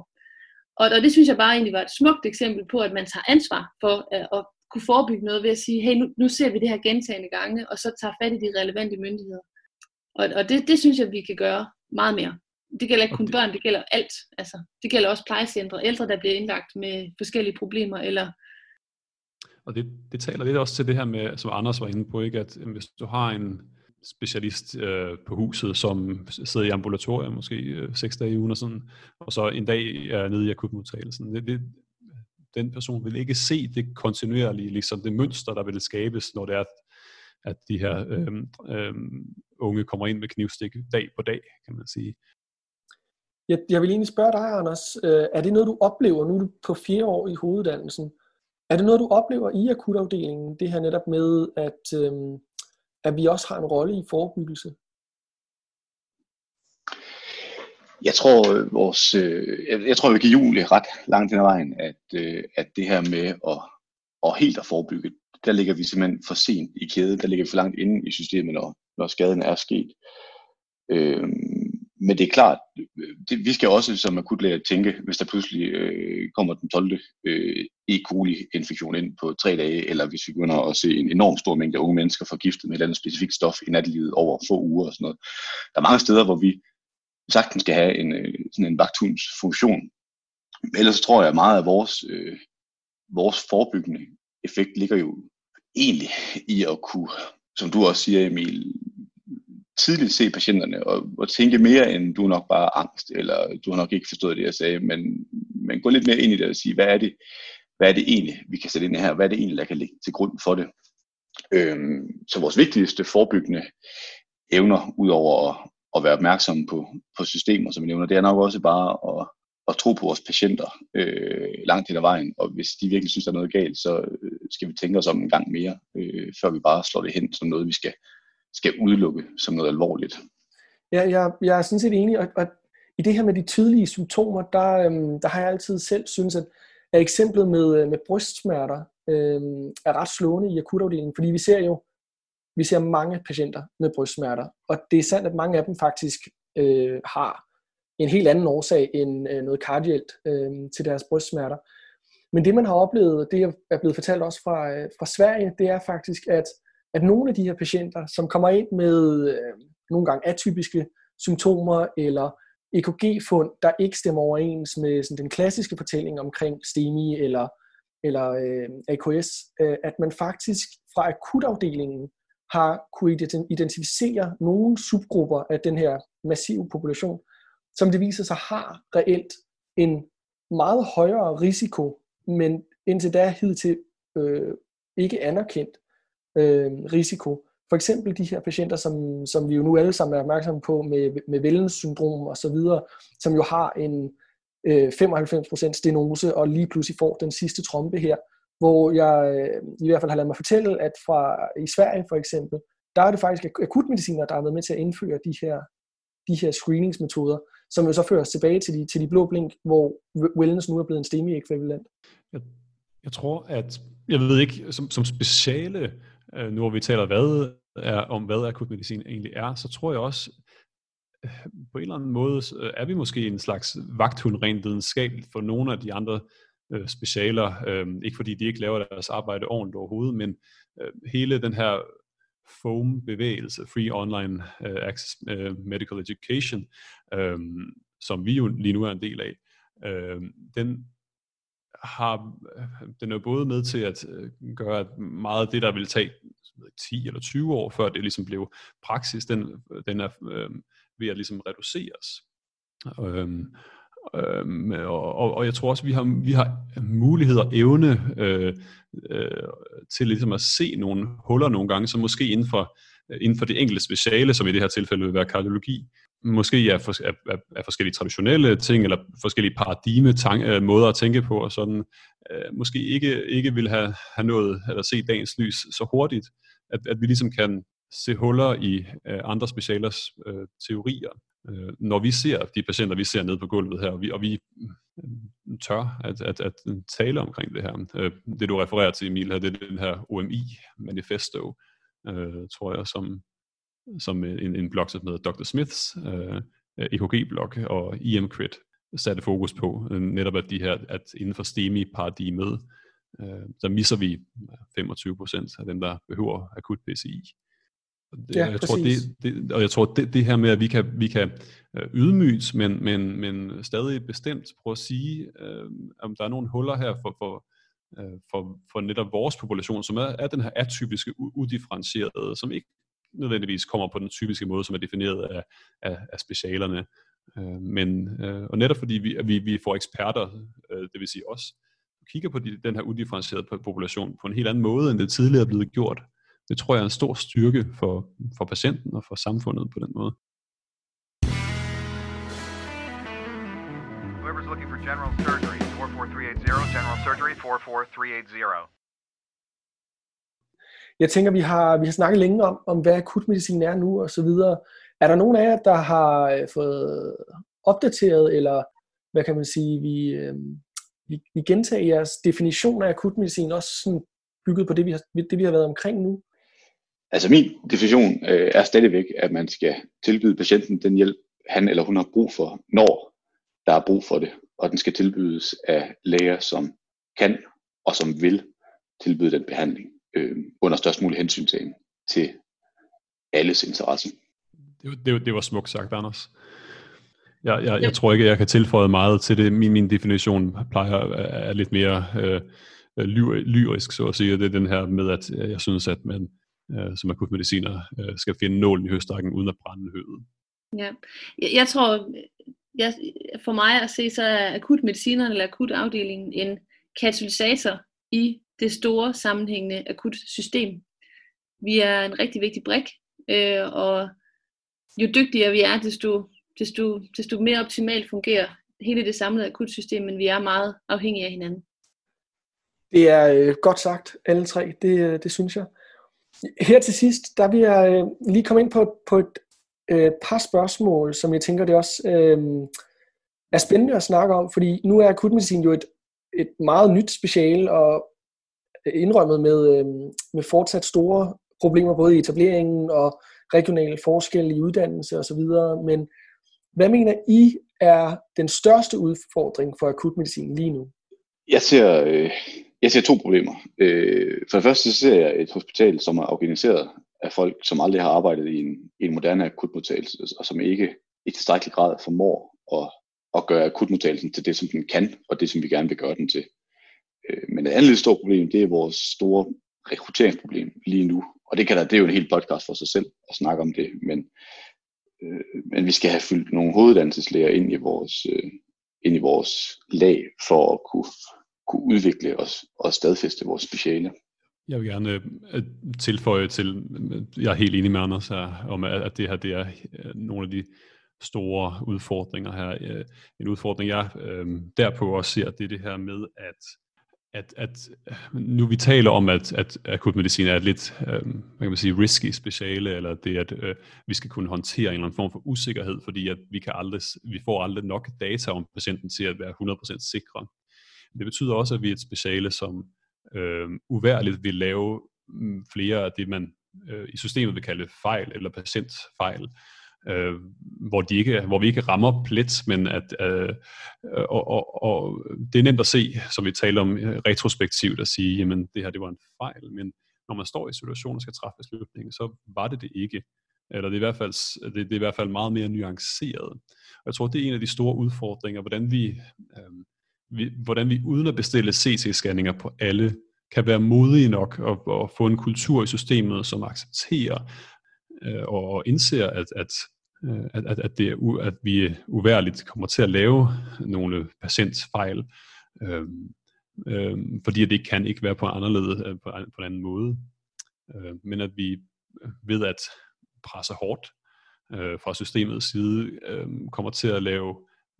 Og, og det synes jeg bare egentlig var et smukt eksempel på, at man tager ansvar for øh, at kunne forebygge noget ved at sige, hey, nu, nu ser vi det her gentagende gange, og så tager fat i de relevante myndigheder. Og, og det, det synes jeg, vi kan gøre meget mere. Det gælder ikke kun børn, det gælder alt. Altså, det gælder også plejecentre, ældre, der bliver indlagt med forskellige problemer, eller og det, det taler lidt også til det her med, som Anders var inde på, ikke? at hvis du har en specialist øh, på huset, som sidder i ambulatoriet måske øh, seks dage i ugen og sådan, og så en dag er nede i akutmodtagelsen. Det, det, den person vil ikke se det kontinuerlige, ligesom det mønster, der vil skabes, når det er, at de her øhm, øhm, unge kommer ind med knivstik dag på dag, kan man sige. Jeg, jeg vil egentlig spørge dig, Anders, øh, er det noget, du oplever, nu du på fire år i hoveduddannelsen, er det noget, du oplever i akutafdelingen, det her netop med, at, øhm, at vi også har en rolle i forebyggelse? Jeg tror, øh, vores, øh, jeg, jeg tror, vi kan Julie ret langt hen ad vejen, at, øh, at det her med at, at helt at forebygge, der ligger vi simpelthen for sent i kæden, der ligger vi for langt inde i systemet, når, når skaden er sket. Øh, men det er klart, det, vi skal også som akutlæger tænke, hvis der pludselig øh, kommer den 12. Øh, E. coli-infektion ind på tre dage, eller hvis vi begynder at se en enorm stor mængde unge mennesker forgiftet med et eller andet specifikt stof i nattelivet over få uger og sådan noget. Der er mange steder, hvor vi sagtens skal have en, øh, sådan en vagthundsfunktion. Ellers så tror jeg at meget af vores, øh, vores forebyggende effekt ligger jo egentlig i at kunne, som du også siger Emil, tidligt se patienterne og, og tænke mere end du er nok bare angst, eller du har nok ikke forstået det, jeg sagde, men, men gå lidt mere ind i det og sige, hvad er det, hvad er det egentlig, vi kan sætte ind her, hvad er det egentlig, der kan ligge til grund for det. Øhm, så vores vigtigste forebyggende evner, udover at, at være opmærksomme på, på systemer, som vi nævner, det er nok også bare at, at tro på vores patienter øh, langt hen ad vejen, og hvis de virkelig synes, der er noget galt, så øh, skal vi tænke os om en gang mere, øh, før vi bare slår det hen som noget, vi skal, skal udelukke som noget alvorligt. Ja, jeg, jeg er sådan set enig, og, og i det her med de tydelige symptomer, der, øhm, der har jeg altid selv synes, at, at eksemplet med, øh, med brystsmerter øhm, er ret slående i akutafdelingen, fordi vi ser jo vi ser mange patienter med brystsmerter, og det er sandt, at mange af dem faktisk øh, har en helt anden årsag end øh, noget kardielt øh, til deres brystsmerter. Men det man har oplevet, det er blevet fortalt også fra, øh, fra Sverige, det er faktisk, at, at nogle af de her patienter, som kommer ind med øh, nogle gange atypiske symptomer eller EKG-fund, der ikke stemmer overens med sådan, den klassiske fortælling omkring STEMI eller, eller øh, AKS, øh, at man faktisk fra akutafdelingen har kunne identificere nogle subgrupper af den her massive population, som det viser sig har reelt en meget højere risiko, men indtil da hidtil øh, ikke anerkendt øh, risiko. For eksempel de her patienter, som, som vi jo nu alle sammen er opmærksomme på med, med Vellens syndrom og så videre, som jo har en øh, 95% stenose og lige pludselig får den sidste trompe her, hvor jeg øh, i hvert fald har ladet mig fortælle, at fra i Sverige for eksempel, der er det faktisk akutmediciner, der har været med til at indføre de her, de her screeningsmetoder, som jo så føres tilbage til de, til de blå blink, hvor wellness nu er blevet en STEMI-ekvivalent. Jeg, jeg tror, at, jeg ved ikke, som, som speciale, øh, nu hvor vi taler hvad er, om, hvad akutmedicin egentlig er, så tror jeg også, øh, på en eller anden måde øh, er vi måske en slags vagthund rent videnskabeligt for nogle af de andre øh, specialer. Øh, ikke fordi de ikke laver deres arbejde ordentligt overhovedet, men øh, hele den her FOAM-bevægelse, Free Online øh, Access øh, Medical Education, um, som vi jo lige nu er en del af, uh, den har, den er både med til at gøre, at meget af det, der ville tage 10 eller 20 år, før det ligesom blev praksis, den, den er øh, ved at ligesom reduceres. Øhm, øhm, og, og, og jeg tror også, vi har, vi har mulighed og evne øh, øh, til ligesom at se nogle huller nogle gange, som måske inden for, øh, inden for det enkelte speciale, som i det her tilfælde vil være kardiologi, måske er, for, er, er, er forskellige traditionelle ting, eller forskellige paradigme, tank, øh, måder at tænke på, og sådan, øh, måske ikke, ikke vil have, have nået, eller se dagens lys så hurtigt, at, at vi ligesom kan se huller i øh, andre specialers øh, teorier, øh, når vi ser de patienter, vi ser nede på gulvet her, og vi, og vi mm, tør at, at, at tale omkring det her. Øh, det du refererer til, Emil, her, det er den her OMI-manifesto, øh, tror jeg, som, som øh, en, en blog, som hedder Dr. Smiths øh, EKG-blog og EMCRIT satte fokus på, øh, netop at de her, at inden for STEMI-paradigmet, øh, så misser vi 25% af dem, der behøver akut PCI. Ja, jeg tror, det, det, og jeg tror, det, det her med, at vi kan, vi kan øh, ydmygt, men, men, men stadig bestemt prøve at sige, øh, om der er nogle huller her for, for, øh, for, for netop vores population, som er, er den her atypiske, udifferentierede, som ikke nødvendigvis kommer på den typiske måde, som er defineret af, af, af specialerne. Øh, men, øh, og netop fordi vi, vi, vi får eksperter, øh, det vil sige os, kigger på de, den her udifferentierede population på en helt anden måde, end det tidligere er blevet gjort, det tror jeg er en stor styrke for, for patienten og for samfundet på den måde. Whoever's looking for general surgery, 44380, general surgery 44380. Jeg tænker, vi har, vi har snakket længe om, om hvad akutmedicin er nu og så videre. Er der nogen af jer, der har øh, fået opdateret, eller hvad kan man sige, vi, øh, vi, vi gentager jeres definition af akutmedicin, også sådan bygget på det, vi har, det, vi har været omkring nu? Altså min definition øh, er stadigvæk, at man skal tilbyde patienten den hjælp, han eller hun har brug for, når der er brug for det. Og den skal tilbydes af læger, som kan og som vil tilbyde den behandling øh, under størst mulig hensyntagen til alles interesse. Det, det, det var smukt sagt, Anders. Jeg, jeg, jeg tror ikke, jeg kan tilføje meget til det. Min, min definition plejer er lidt mere øh, øh lyrisk, så at sige. Det er den her med, at jeg synes, at man øh, som akutmediciner øh, skal finde nålen i høstakken uden at brænde høvet. Ja, jeg, jeg tror, jeg, for mig at se, så er akutmedicineren eller akutafdelingen en katalysator i det store sammenhængende akutsystem. Vi er en rigtig vigtig brik, øh, og jo dygtigere vi er, desto, desto, desto mere optimalt fungerer hele det samlede akutsystem, men vi er meget afhængige af hinanden. Det er øh, godt sagt, alle tre, det, øh, det synes jeg. Her til sidst, der vil jeg øh, lige komme ind på, på et øh, par spørgsmål, som jeg tænker, det også øh, er spændende at snakke om, fordi nu er akutmedicin jo et, et meget nyt speciale, og indrømmet med, øh, med fortsat store problemer både i etableringen og regionale forskelle i uddannelse osv. Men hvad mener I er den største udfordring for akutmedicin lige nu? Jeg ser, øh, jeg ser to problemer. Øh, for det første så ser jeg et hospital, som er organiseret af folk, som aldrig har arbejdet i en, i en moderne akutmodtagelse, og som ikke i tilstrækkelig grad formår at, at gøre akutmodtagelsen til det, som den kan, og det, som vi gerne vil gøre den til. Øh, men et andet stort problem, det er vores store rekrutteringsproblem lige nu. Og det, kan der, det er jo en helt podcast for sig selv at snakke om det, men, øh, men vi skal have fyldt nogle hoveduddannelseslæger ind i vores, øh, ind i vores lag for at kunne, kunne udvikle os og stadfæste vores speciale. Jeg vil gerne øh, tilføje til, jeg er helt enig med Anders her, om at det her det er øh, nogle af de store udfordringer her. Øh, en udfordring, jeg derpå også ser, det er det her med, at at, at nu vi taler om, at, at akutmedicin er et lidt øh, hvad kan man sige, risky speciale, eller det at øh, vi skal kunne håndtere en eller anden form for usikkerhed, fordi at vi, kan aldrig, vi får aldrig nok data om patienten til at være 100% sikre. Det betyder også, at vi er et speciale, som øh, uværligt vil lave mm, flere af det, man øh, i systemet vil kalde fejl eller patientfejl, øh, hvor, de ikke, hvor vi ikke rammer plet, men at øh, og, og, og det er nemt at se, som vi taler om øh, retrospektivt, at sige, jamen det her det var en fejl, men når man står i situationen og skal træffe beslutningen, så var det det ikke. Eller det er, i hvert fald, det, det er i hvert fald meget mere nuanceret. Og jeg tror, det er en af de store udfordringer, hvordan vi, øh, vi, hvordan vi uden at bestille CT-scanninger på alle, kan være modige nok og, og få en kultur i systemet, som accepterer øh, og indser, at, at, øh, at, at, at, det er u, at vi uværligt kommer til at lave nogle patientfejl, øh, øh, fordi det kan ikke være på en, anderledes, øh, på, på en anden måde. Øh, men at vi ved at presse hårdt øh, fra systemets side, øh, kommer til at lave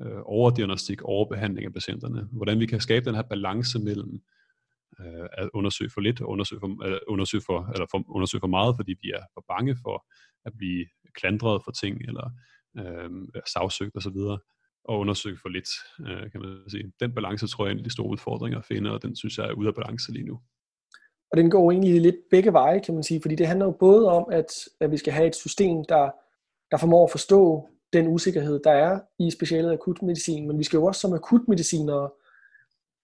øh, overdiagnostik, overbehandling af patienterne. Hvordan vi kan skabe den her balance mellem øh, at undersøge for lidt og undersøge for, øh, undersøge, for, eller for, undersøge for meget, fordi vi er for bange for at blive klandret for ting, eller øh, sagsøgt osv., og undersøge for lidt, øh, kan man sige. Den balance tror jeg er en af de store udfordringer at finde, og den synes jeg er ude af balance lige nu. Og den går egentlig lidt begge veje, kan man sige, fordi det handler jo både om, at, at vi skal have et system, der, der formår at forstå den usikkerhed, der er i specialet akutmedicin, men vi skal jo også som akutmedicinere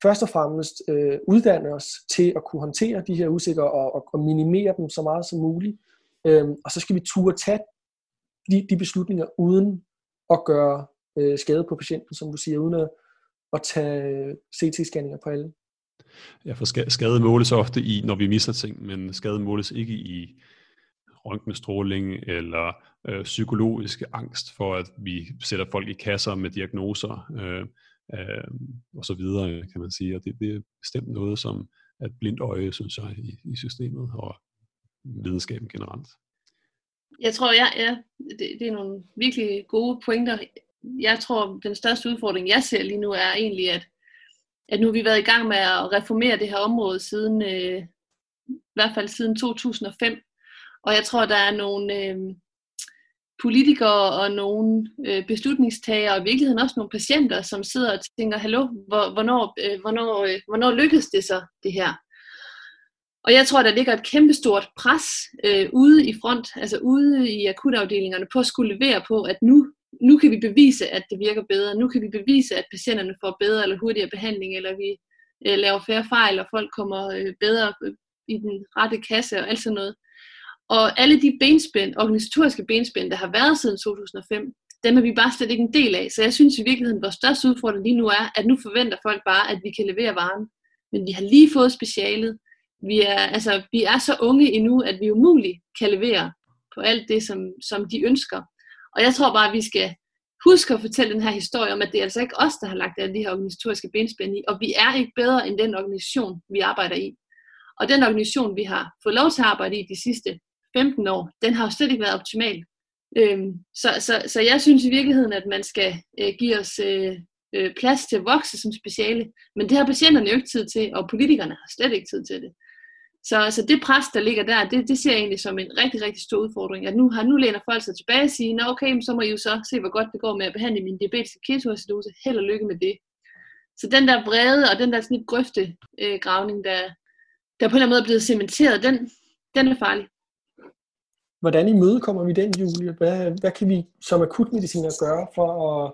først og fremmest øh, uddanne os til at kunne håndtere de her usikre og, og, og minimere dem så meget som muligt. Øhm, og så skal vi turde tage de, de beslutninger uden at gøre øh, skade på patienten, som du siger, uden at, at tage øh, CT-scanninger på alle. Ja, for skade måles ofte i, når vi misser ting, men skade måles ikke i røntgenstråling eller øh, psykologisk angst for, at vi sætter folk i kasser med diagnoser. Øh, øh, og så videre, kan man sige. Og det, det er bestemt noget, som at et blindt øje, synes jeg, i, i systemet og videnskaben generelt. Jeg tror, ja, ja det, det er nogle virkelig gode pointer. Jeg tror, den største udfordring, jeg ser lige nu, er egentlig, at, at nu har vi været i gang med at reformere det her område siden, øh, i hvert fald siden 2005. Og jeg tror, der er nogle, øh, politikere og nogle øh, beslutningstagere, og i virkeligheden også nogle patienter, som sidder og tænker, hallo, hvor, hvornår, øh, hvornår, øh, hvornår lykkes det så, det her? Og jeg tror, der ligger et kæmpestort pres øh, ude i front, altså ude i akutafdelingerne, på at skulle levere på, at nu, nu kan vi bevise, at det virker bedre. Nu kan vi bevise, at patienterne får bedre eller hurtigere behandling, eller vi øh, laver færre fejl, og folk kommer øh, bedre øh, i den rette kasse og alt sådan noget. Og alle de benspænd, organisatoriske benspænd, der har været siden 2005, dem er vi bare slet ikke en del af. Så jeg synes i virkeligheden, at vores største udfordring lige nu er, at nu forventer folk bare, at vi kan levere varen. Men vi har lige fået specialet. Vi er, altså, vi er så unge endnu, at vi umuligt kan levere på alt det, som, som de ønsker. Og jeg tror bare, at vi skal huske at fortælle den her historie om, at det er altså ikke os, der har lagt alle de her organisatoriske benspænd i, og vi er ikke bedre end den organisation, vi arbejder i. Og den organisation, vi har fået lov til at arbejde i de sidste 15 år, den har jo slet ikke været optimal. Øhm, så, så, så jeg synes i virkeligheden, at man skal øh, give os øh, øh, plads til at vokse som speciale, men det har patienterne jo ikke tid til, og politikerne har slet ikke tid til det. Så altså det pres, der ligger der, det, det ser jeg egentlig som en rigtig, rigtig stor udfordring. At nu, har, nu læner folk sig tilbage og siger, Nå okay, så må I jo så se, hvor godt det går med at behandle min diabetiske ketoacidose. Held og lykke med det. Så den der brede og den der sådan lidt grøftegravning, øh, gravning, der, der på en eller anden måde er blevet cementeret, den, den er farlig. Hvordan imødekommer vi den, Julie? Hvad, hvad kan vi som akutmediciner gøre for at,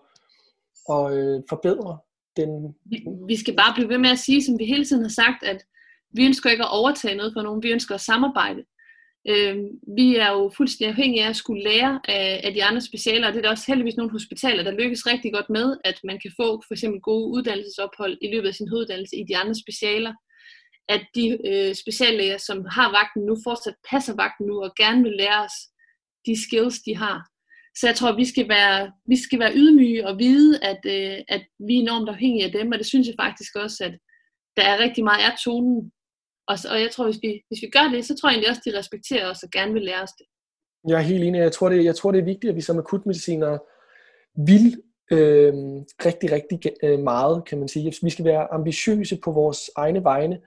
at øh, forbedre den? Vi, vi skal bare blive ved med at sige, som vi hele tiden har sagt, at vi ønsker ikke at overtage noget for nogen, vi ønsker at samarbejde. Øh, vi er jo fuldstændig afhængige af at skulle lære af, af de andre specialer, og det er der også heldigvis nogle hospitaler, der lykkes rigtig godt med, at man kan få for eksempel gode uddannelsesophold i løbet af sin hoveduddannelse i de andre specialer. At de øh, speciallæger, som har vagten nu, fortsat passer vagten nu og gerne vil lære os de skills, de har. Så jeg tror, at vi skal være, vi skal være ydmyge og vide, at, øh, at vi er enormt afhængige af dem, og det synes jeg faktisk også, at der er rigtig meget af tonen og, og jeg tror, hvis vi, hvis vi gør det, så tror jeg egentlig også, de respekterer os og gerne vil lære os det. Jeg er helt enig. Jeg tror, det, jeg tror, det er vigtigt, at vi som akutmedicinere vil øh, rigtig, rigtig øh, meget, kan man sige. Vi skal være ambitiøse på vores egne vegne.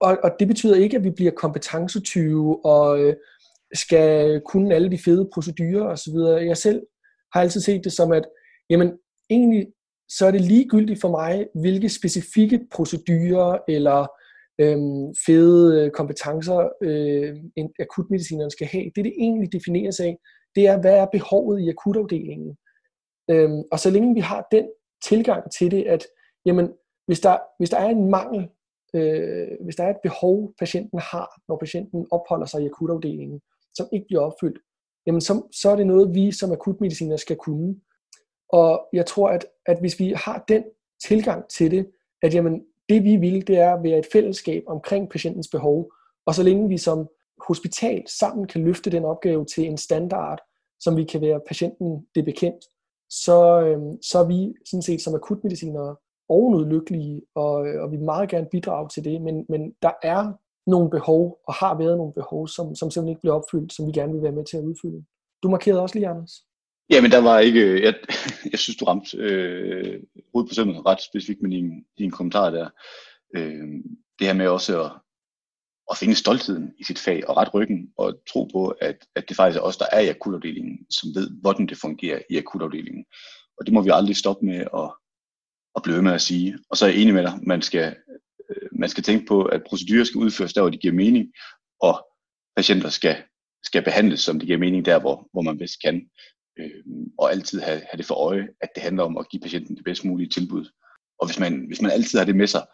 Og, og det betyder ikke, at vi bliver kompetencetyve og øh, skal kunne alle de fede procedurer osv. Jeg selv har altid set det som, at jamen, egentlig så er det ligegyldigt for mig, hvilke specifikke procedurer eller øhm, fede øh, kompetencer, øh, en akutmedicineren skal have. Det, det egentlig defineres af, det er, hvad er behovet i akutafdelingen. Øhm, og så længe vi har den tilgang til det, at jamen, hvis, der, hvis der er en mangel, øh, hvis der er et behov, patienten har, når patienten opholder sig i akutafdelingen, som ikke bliver opfyldt, jamen så, så er det noget, vi som akutmediciner skal kunne. Og jeg tror, at, at hvis vi har den tilgang til det, at jamen, det vi vil, det er at være et fællesskab omkring patientens behov, og så længe vi som hospital sammen kan løfte den opgave til en standard, som vi kan være patienten det bekendt, så, øh, så er vi sådan set som akutmedicinere ovenud lykkelige, og, øh, og vi meget gerne bidrage til det, men, men der er nogle behov, og har været nogle behov, som, som simpelthen ikke bliver opfyldt, som vi gerne vil være med til at udfylde. Du markerede også lige, Anders. Ja, men der var ikke, øh, jeg, jeg synes, du ramte øh, hovedet på sømmet ret specifikt med din, din kommentar der. Øh, det her med også at, at finde stoltheden i sit fag og ret ryggen og tro på, at, at det faktisk er os, der er i akutafdelingen, som ved, hvordan det fungerer i akutafdelingen. Og det må vi aldrig stoppe med at, at blive med at sige. Og så er jeg enig med dig, man skal, øh, man skal tænke på, at procedurer skal udføres der, hvor de giver mening, og patienter skal, skal behandles, som det giver mening der, hvor, hvor man bedst kan øh, og altid have, have det for øje, at det handler om at give patienten det bedst mulige tilbud. Og hvis man, hvis man altid har det med sig,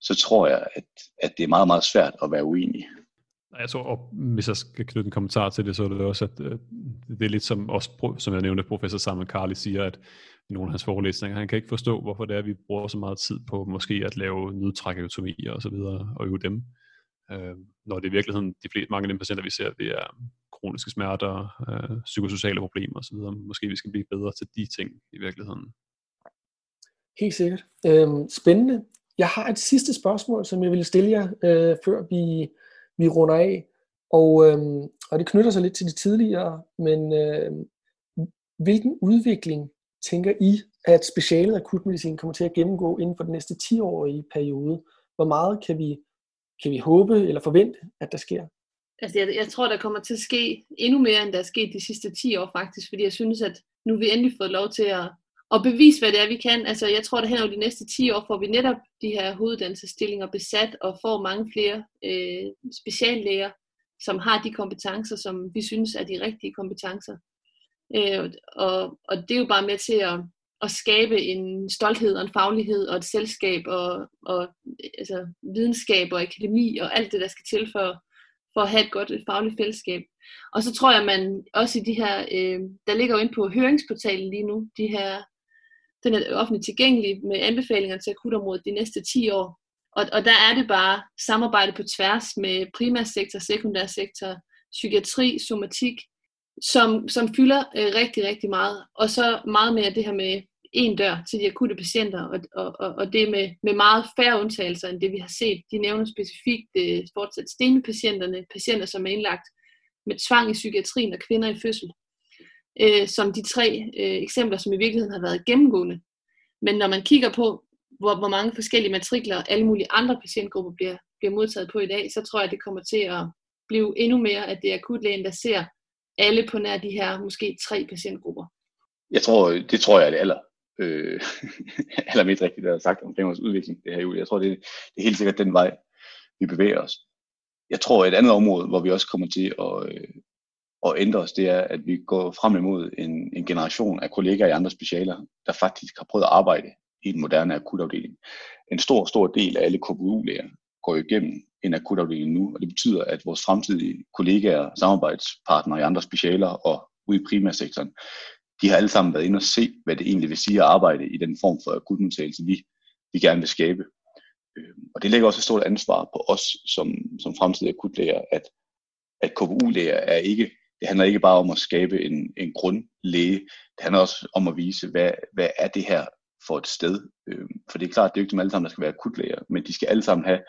så tror jeg, at, at det er meget, meget svært at være uenig. Jeg tror, og hvis jeg skal knytte en kommentar til det, så er det også, at øh, det er lidt som, også, som jeg nævnte, professor Samuel Carly siger, at i nogle af hans forelæsninger, han kan ikke forstå, hvorfor det er, at vi bruger så meget tid på måske at lave nødtrækkeotomier og så videre, og øve dem. Øh, når det i virkeligheden, de fleste, mange af de patienter, vi ser, det er kroniske smerter, øh, psykosociale problemer osv. Måske vi skal blive bedre til de ting i virkeligheden. Helt sikkert. Øhm, spændende. Jeg har et sidste spørgsmål, som jeg ville stille jer, øh, før vi, vi runder af. Og, øhm, og det knytter sig lidt til de tidligere, men øh, hvilken udvikling tænker I, at specialet akutmedicin kommer til at gennemgå inden for den næste 10-årige periode? Hvor meget kan vi, kan vi håbe eller forvente, at der sker? altså jeg, jeg tror, der kommer til at ske endnu mere, end der er sket de sidste 10 år faktisk, fordi jeg synes, at nu har vi endelig fået lov til at, at bevise, hvad det er, vi kan. Altså jeg tror, at hen over de næste 10 år får vi netop de her hoveduddannelsesstillinger besat og får mange flere øh, speciallæger, som har de kompetencer, som vi synes er de rigtige kompetencer. Øh, og, og det er jo bare med til at, at skabe en stolthed og en faglighed og et selskab og, og altså, videnskab og akademi og alt det, der skal til for, for at have et godt fagligt fællesskab. Og så tror jeg, at man også i de her, øh, der ligger jo ind på høringsportalen lige nu, de her, den er offentligt tilgængelig med anbefalinger til akutområdet de næste 10 år. Og, og der er det bare samarbejde på tværs med primærsektor, sekundærsektor, psykiatri, somatik, som, som fylder øh, rigtig, rigtig meget. Og så meget mere det her med en dør til de akutte patienter, og, og, og og det med, med meget færre undtagelser end det, vi har set. De nævner specifikt øh, fortsat stenepatienterne, patienter, som er indlagt med tvang i psykiatrien og kvinder i fødsel, øh, som de tre øh, eksempler, som i virkeligheden har været gennemgående. Men når man kigger på, hvor, hvor mange forskellige matrikler alle mulige andre patientgrupper bliver, bliver modtaget på i dag, så tror jeg, at det kommer til at blive endnu mere, at det er akutlægen, der ser alle på nær de her måske tre patientgrupper. Jeg tror, det tror jeg er det aller, øh, allermest rigtigt, der er sagt omkring vores udvikling det her Jeg tror, det, det er helt sikkert den vej, vi bevæger os. Jeg tror, et andet område, hvor vi også kommer til at, øh, at ændre os, det er, at vi går frem imod en, en generation af kollegaer i andre specialer, der faktisk har prøvet at arbejde i en moderne akutafdeling. En stor, stor del af alle KBU-læger går igennem en akutafdeling nu, og det betyder, at vores fremtidige kollegaer, samarbejdspartnere i andre specialer og ude i primærsektoren, de har alle sammen været inde og se, hvad det egentlig vil sige at arbejde i den form for akutmodtagelse, vi, vi gerne vil skabe. Øhm, og det lægger også et stort ansvar på os som, som fremtidige akutlæger, at, at KBU-læger er ikke, det handler ikke bare om at skabe en, en grundlæge, det handler også om at vise, hvad, hvad er det her for et sted. Øhm, for det er klart, det er jo ikke dem alle sammen, der skal være akutlæger, men de skal alle sammen have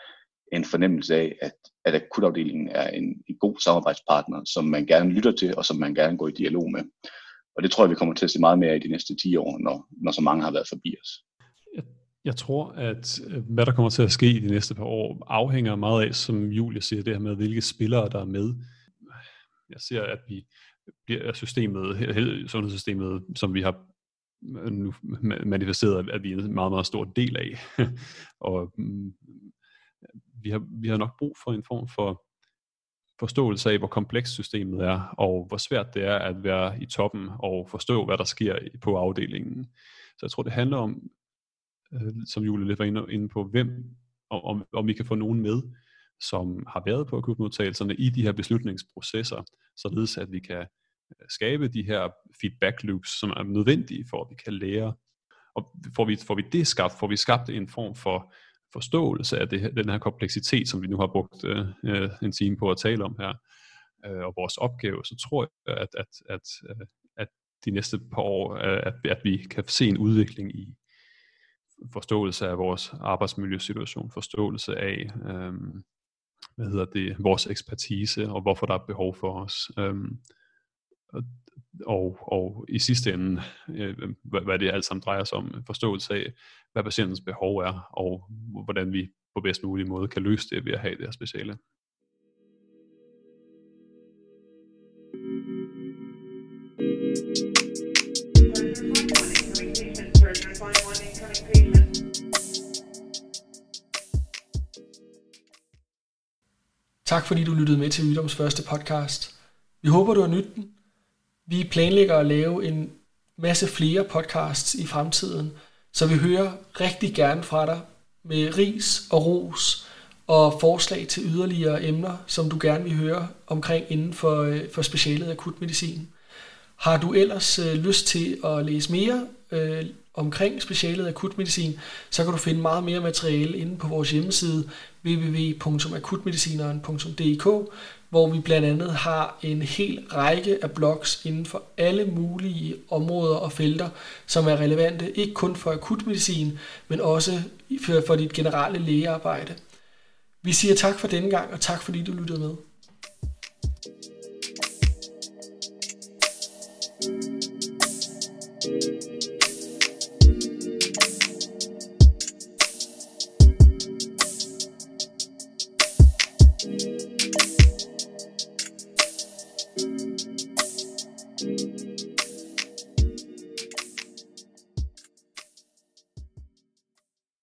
en fornemmelse af, at, at akutafdelingen er en, en god samarbejdspartner, som man gerne lytter til, og som man gerne går i dialog med. Og det tror jeg, vi kommer til at se meget mere i de næste 10 år, når, når så mange har været forbi os. Jeg, jeg tror, at øh, hvad der kommer til at ske i de næste par år, afhænger meget af, som Julia siger, det her med, hvilke spillere der er med. Jeg ser, at vi bliver systemet, sundhedssystemet, som vi har øh, nu manifesteret, at vi er en meget, meget stor del af. og mm, vi har, vi har nok brug for en form for forståelse af, hvor komplekst systemet er, og hvor svært det er at være i toppen og forstå, hvad der sker på afdelingen. Så jeg tror, det handler om, øh, som Julie lidt var inde på, hvem, om, om vi kan få nogen med, som har været på akutmodtagelserne i de her beslutningsprocesser, således at vi kan øh, skabe de her feedback loops, som er nødvendige for, at vi kan lære. Og får vi, får vi det skabt, får vi skabt en form for forståelse af det, den her kompleksitet, som vi nu har brugt øh, øh, en time på at tale om her, øh, og vores opgave, så tror jeg, at, at, at, øh, at de næste par år, øh, at, at vi kan se en udvikling i forståelse af vores arbejdsmiljøsituation, forståelse af, øh, hvad hedder det, vores ekspertise, og hvorfor der er behov for os. Øh, og, og i sidste ende, øh, hvad, hvad det alt sammen drejer sig om, forståelse af, hvad patientens behov er, og hvordan vi på bedst mulig måde kan løse det ved at have det her speciale. Tak fordi du lyttede med til Ydoms første podcast. Vi håber, du har nydt den. Vi planlægger at lave en masse flere podcasts i fremtiden, så vi hører rigtig gerne fra dig med ris og ros og forslag til yderligere emner, som du gerne vil høre omkring inden for, øh, for specialet akutmedicin. Har du ellers øh, lyst til at læse mere øh, omkring specialet akutmedicin, så kan du finde meget mere materiale inde på vores hjemmeside www.akutmedicineren.dk, hvor vi blandt andet har en hel række af blogs inden for alle mulige områder og felter, som er relevante ikke kun for akutmedicin, men også for dit generelle lægearbejde. Vi siger tak for denne gang, og tak fordi du lyttede med. Thank you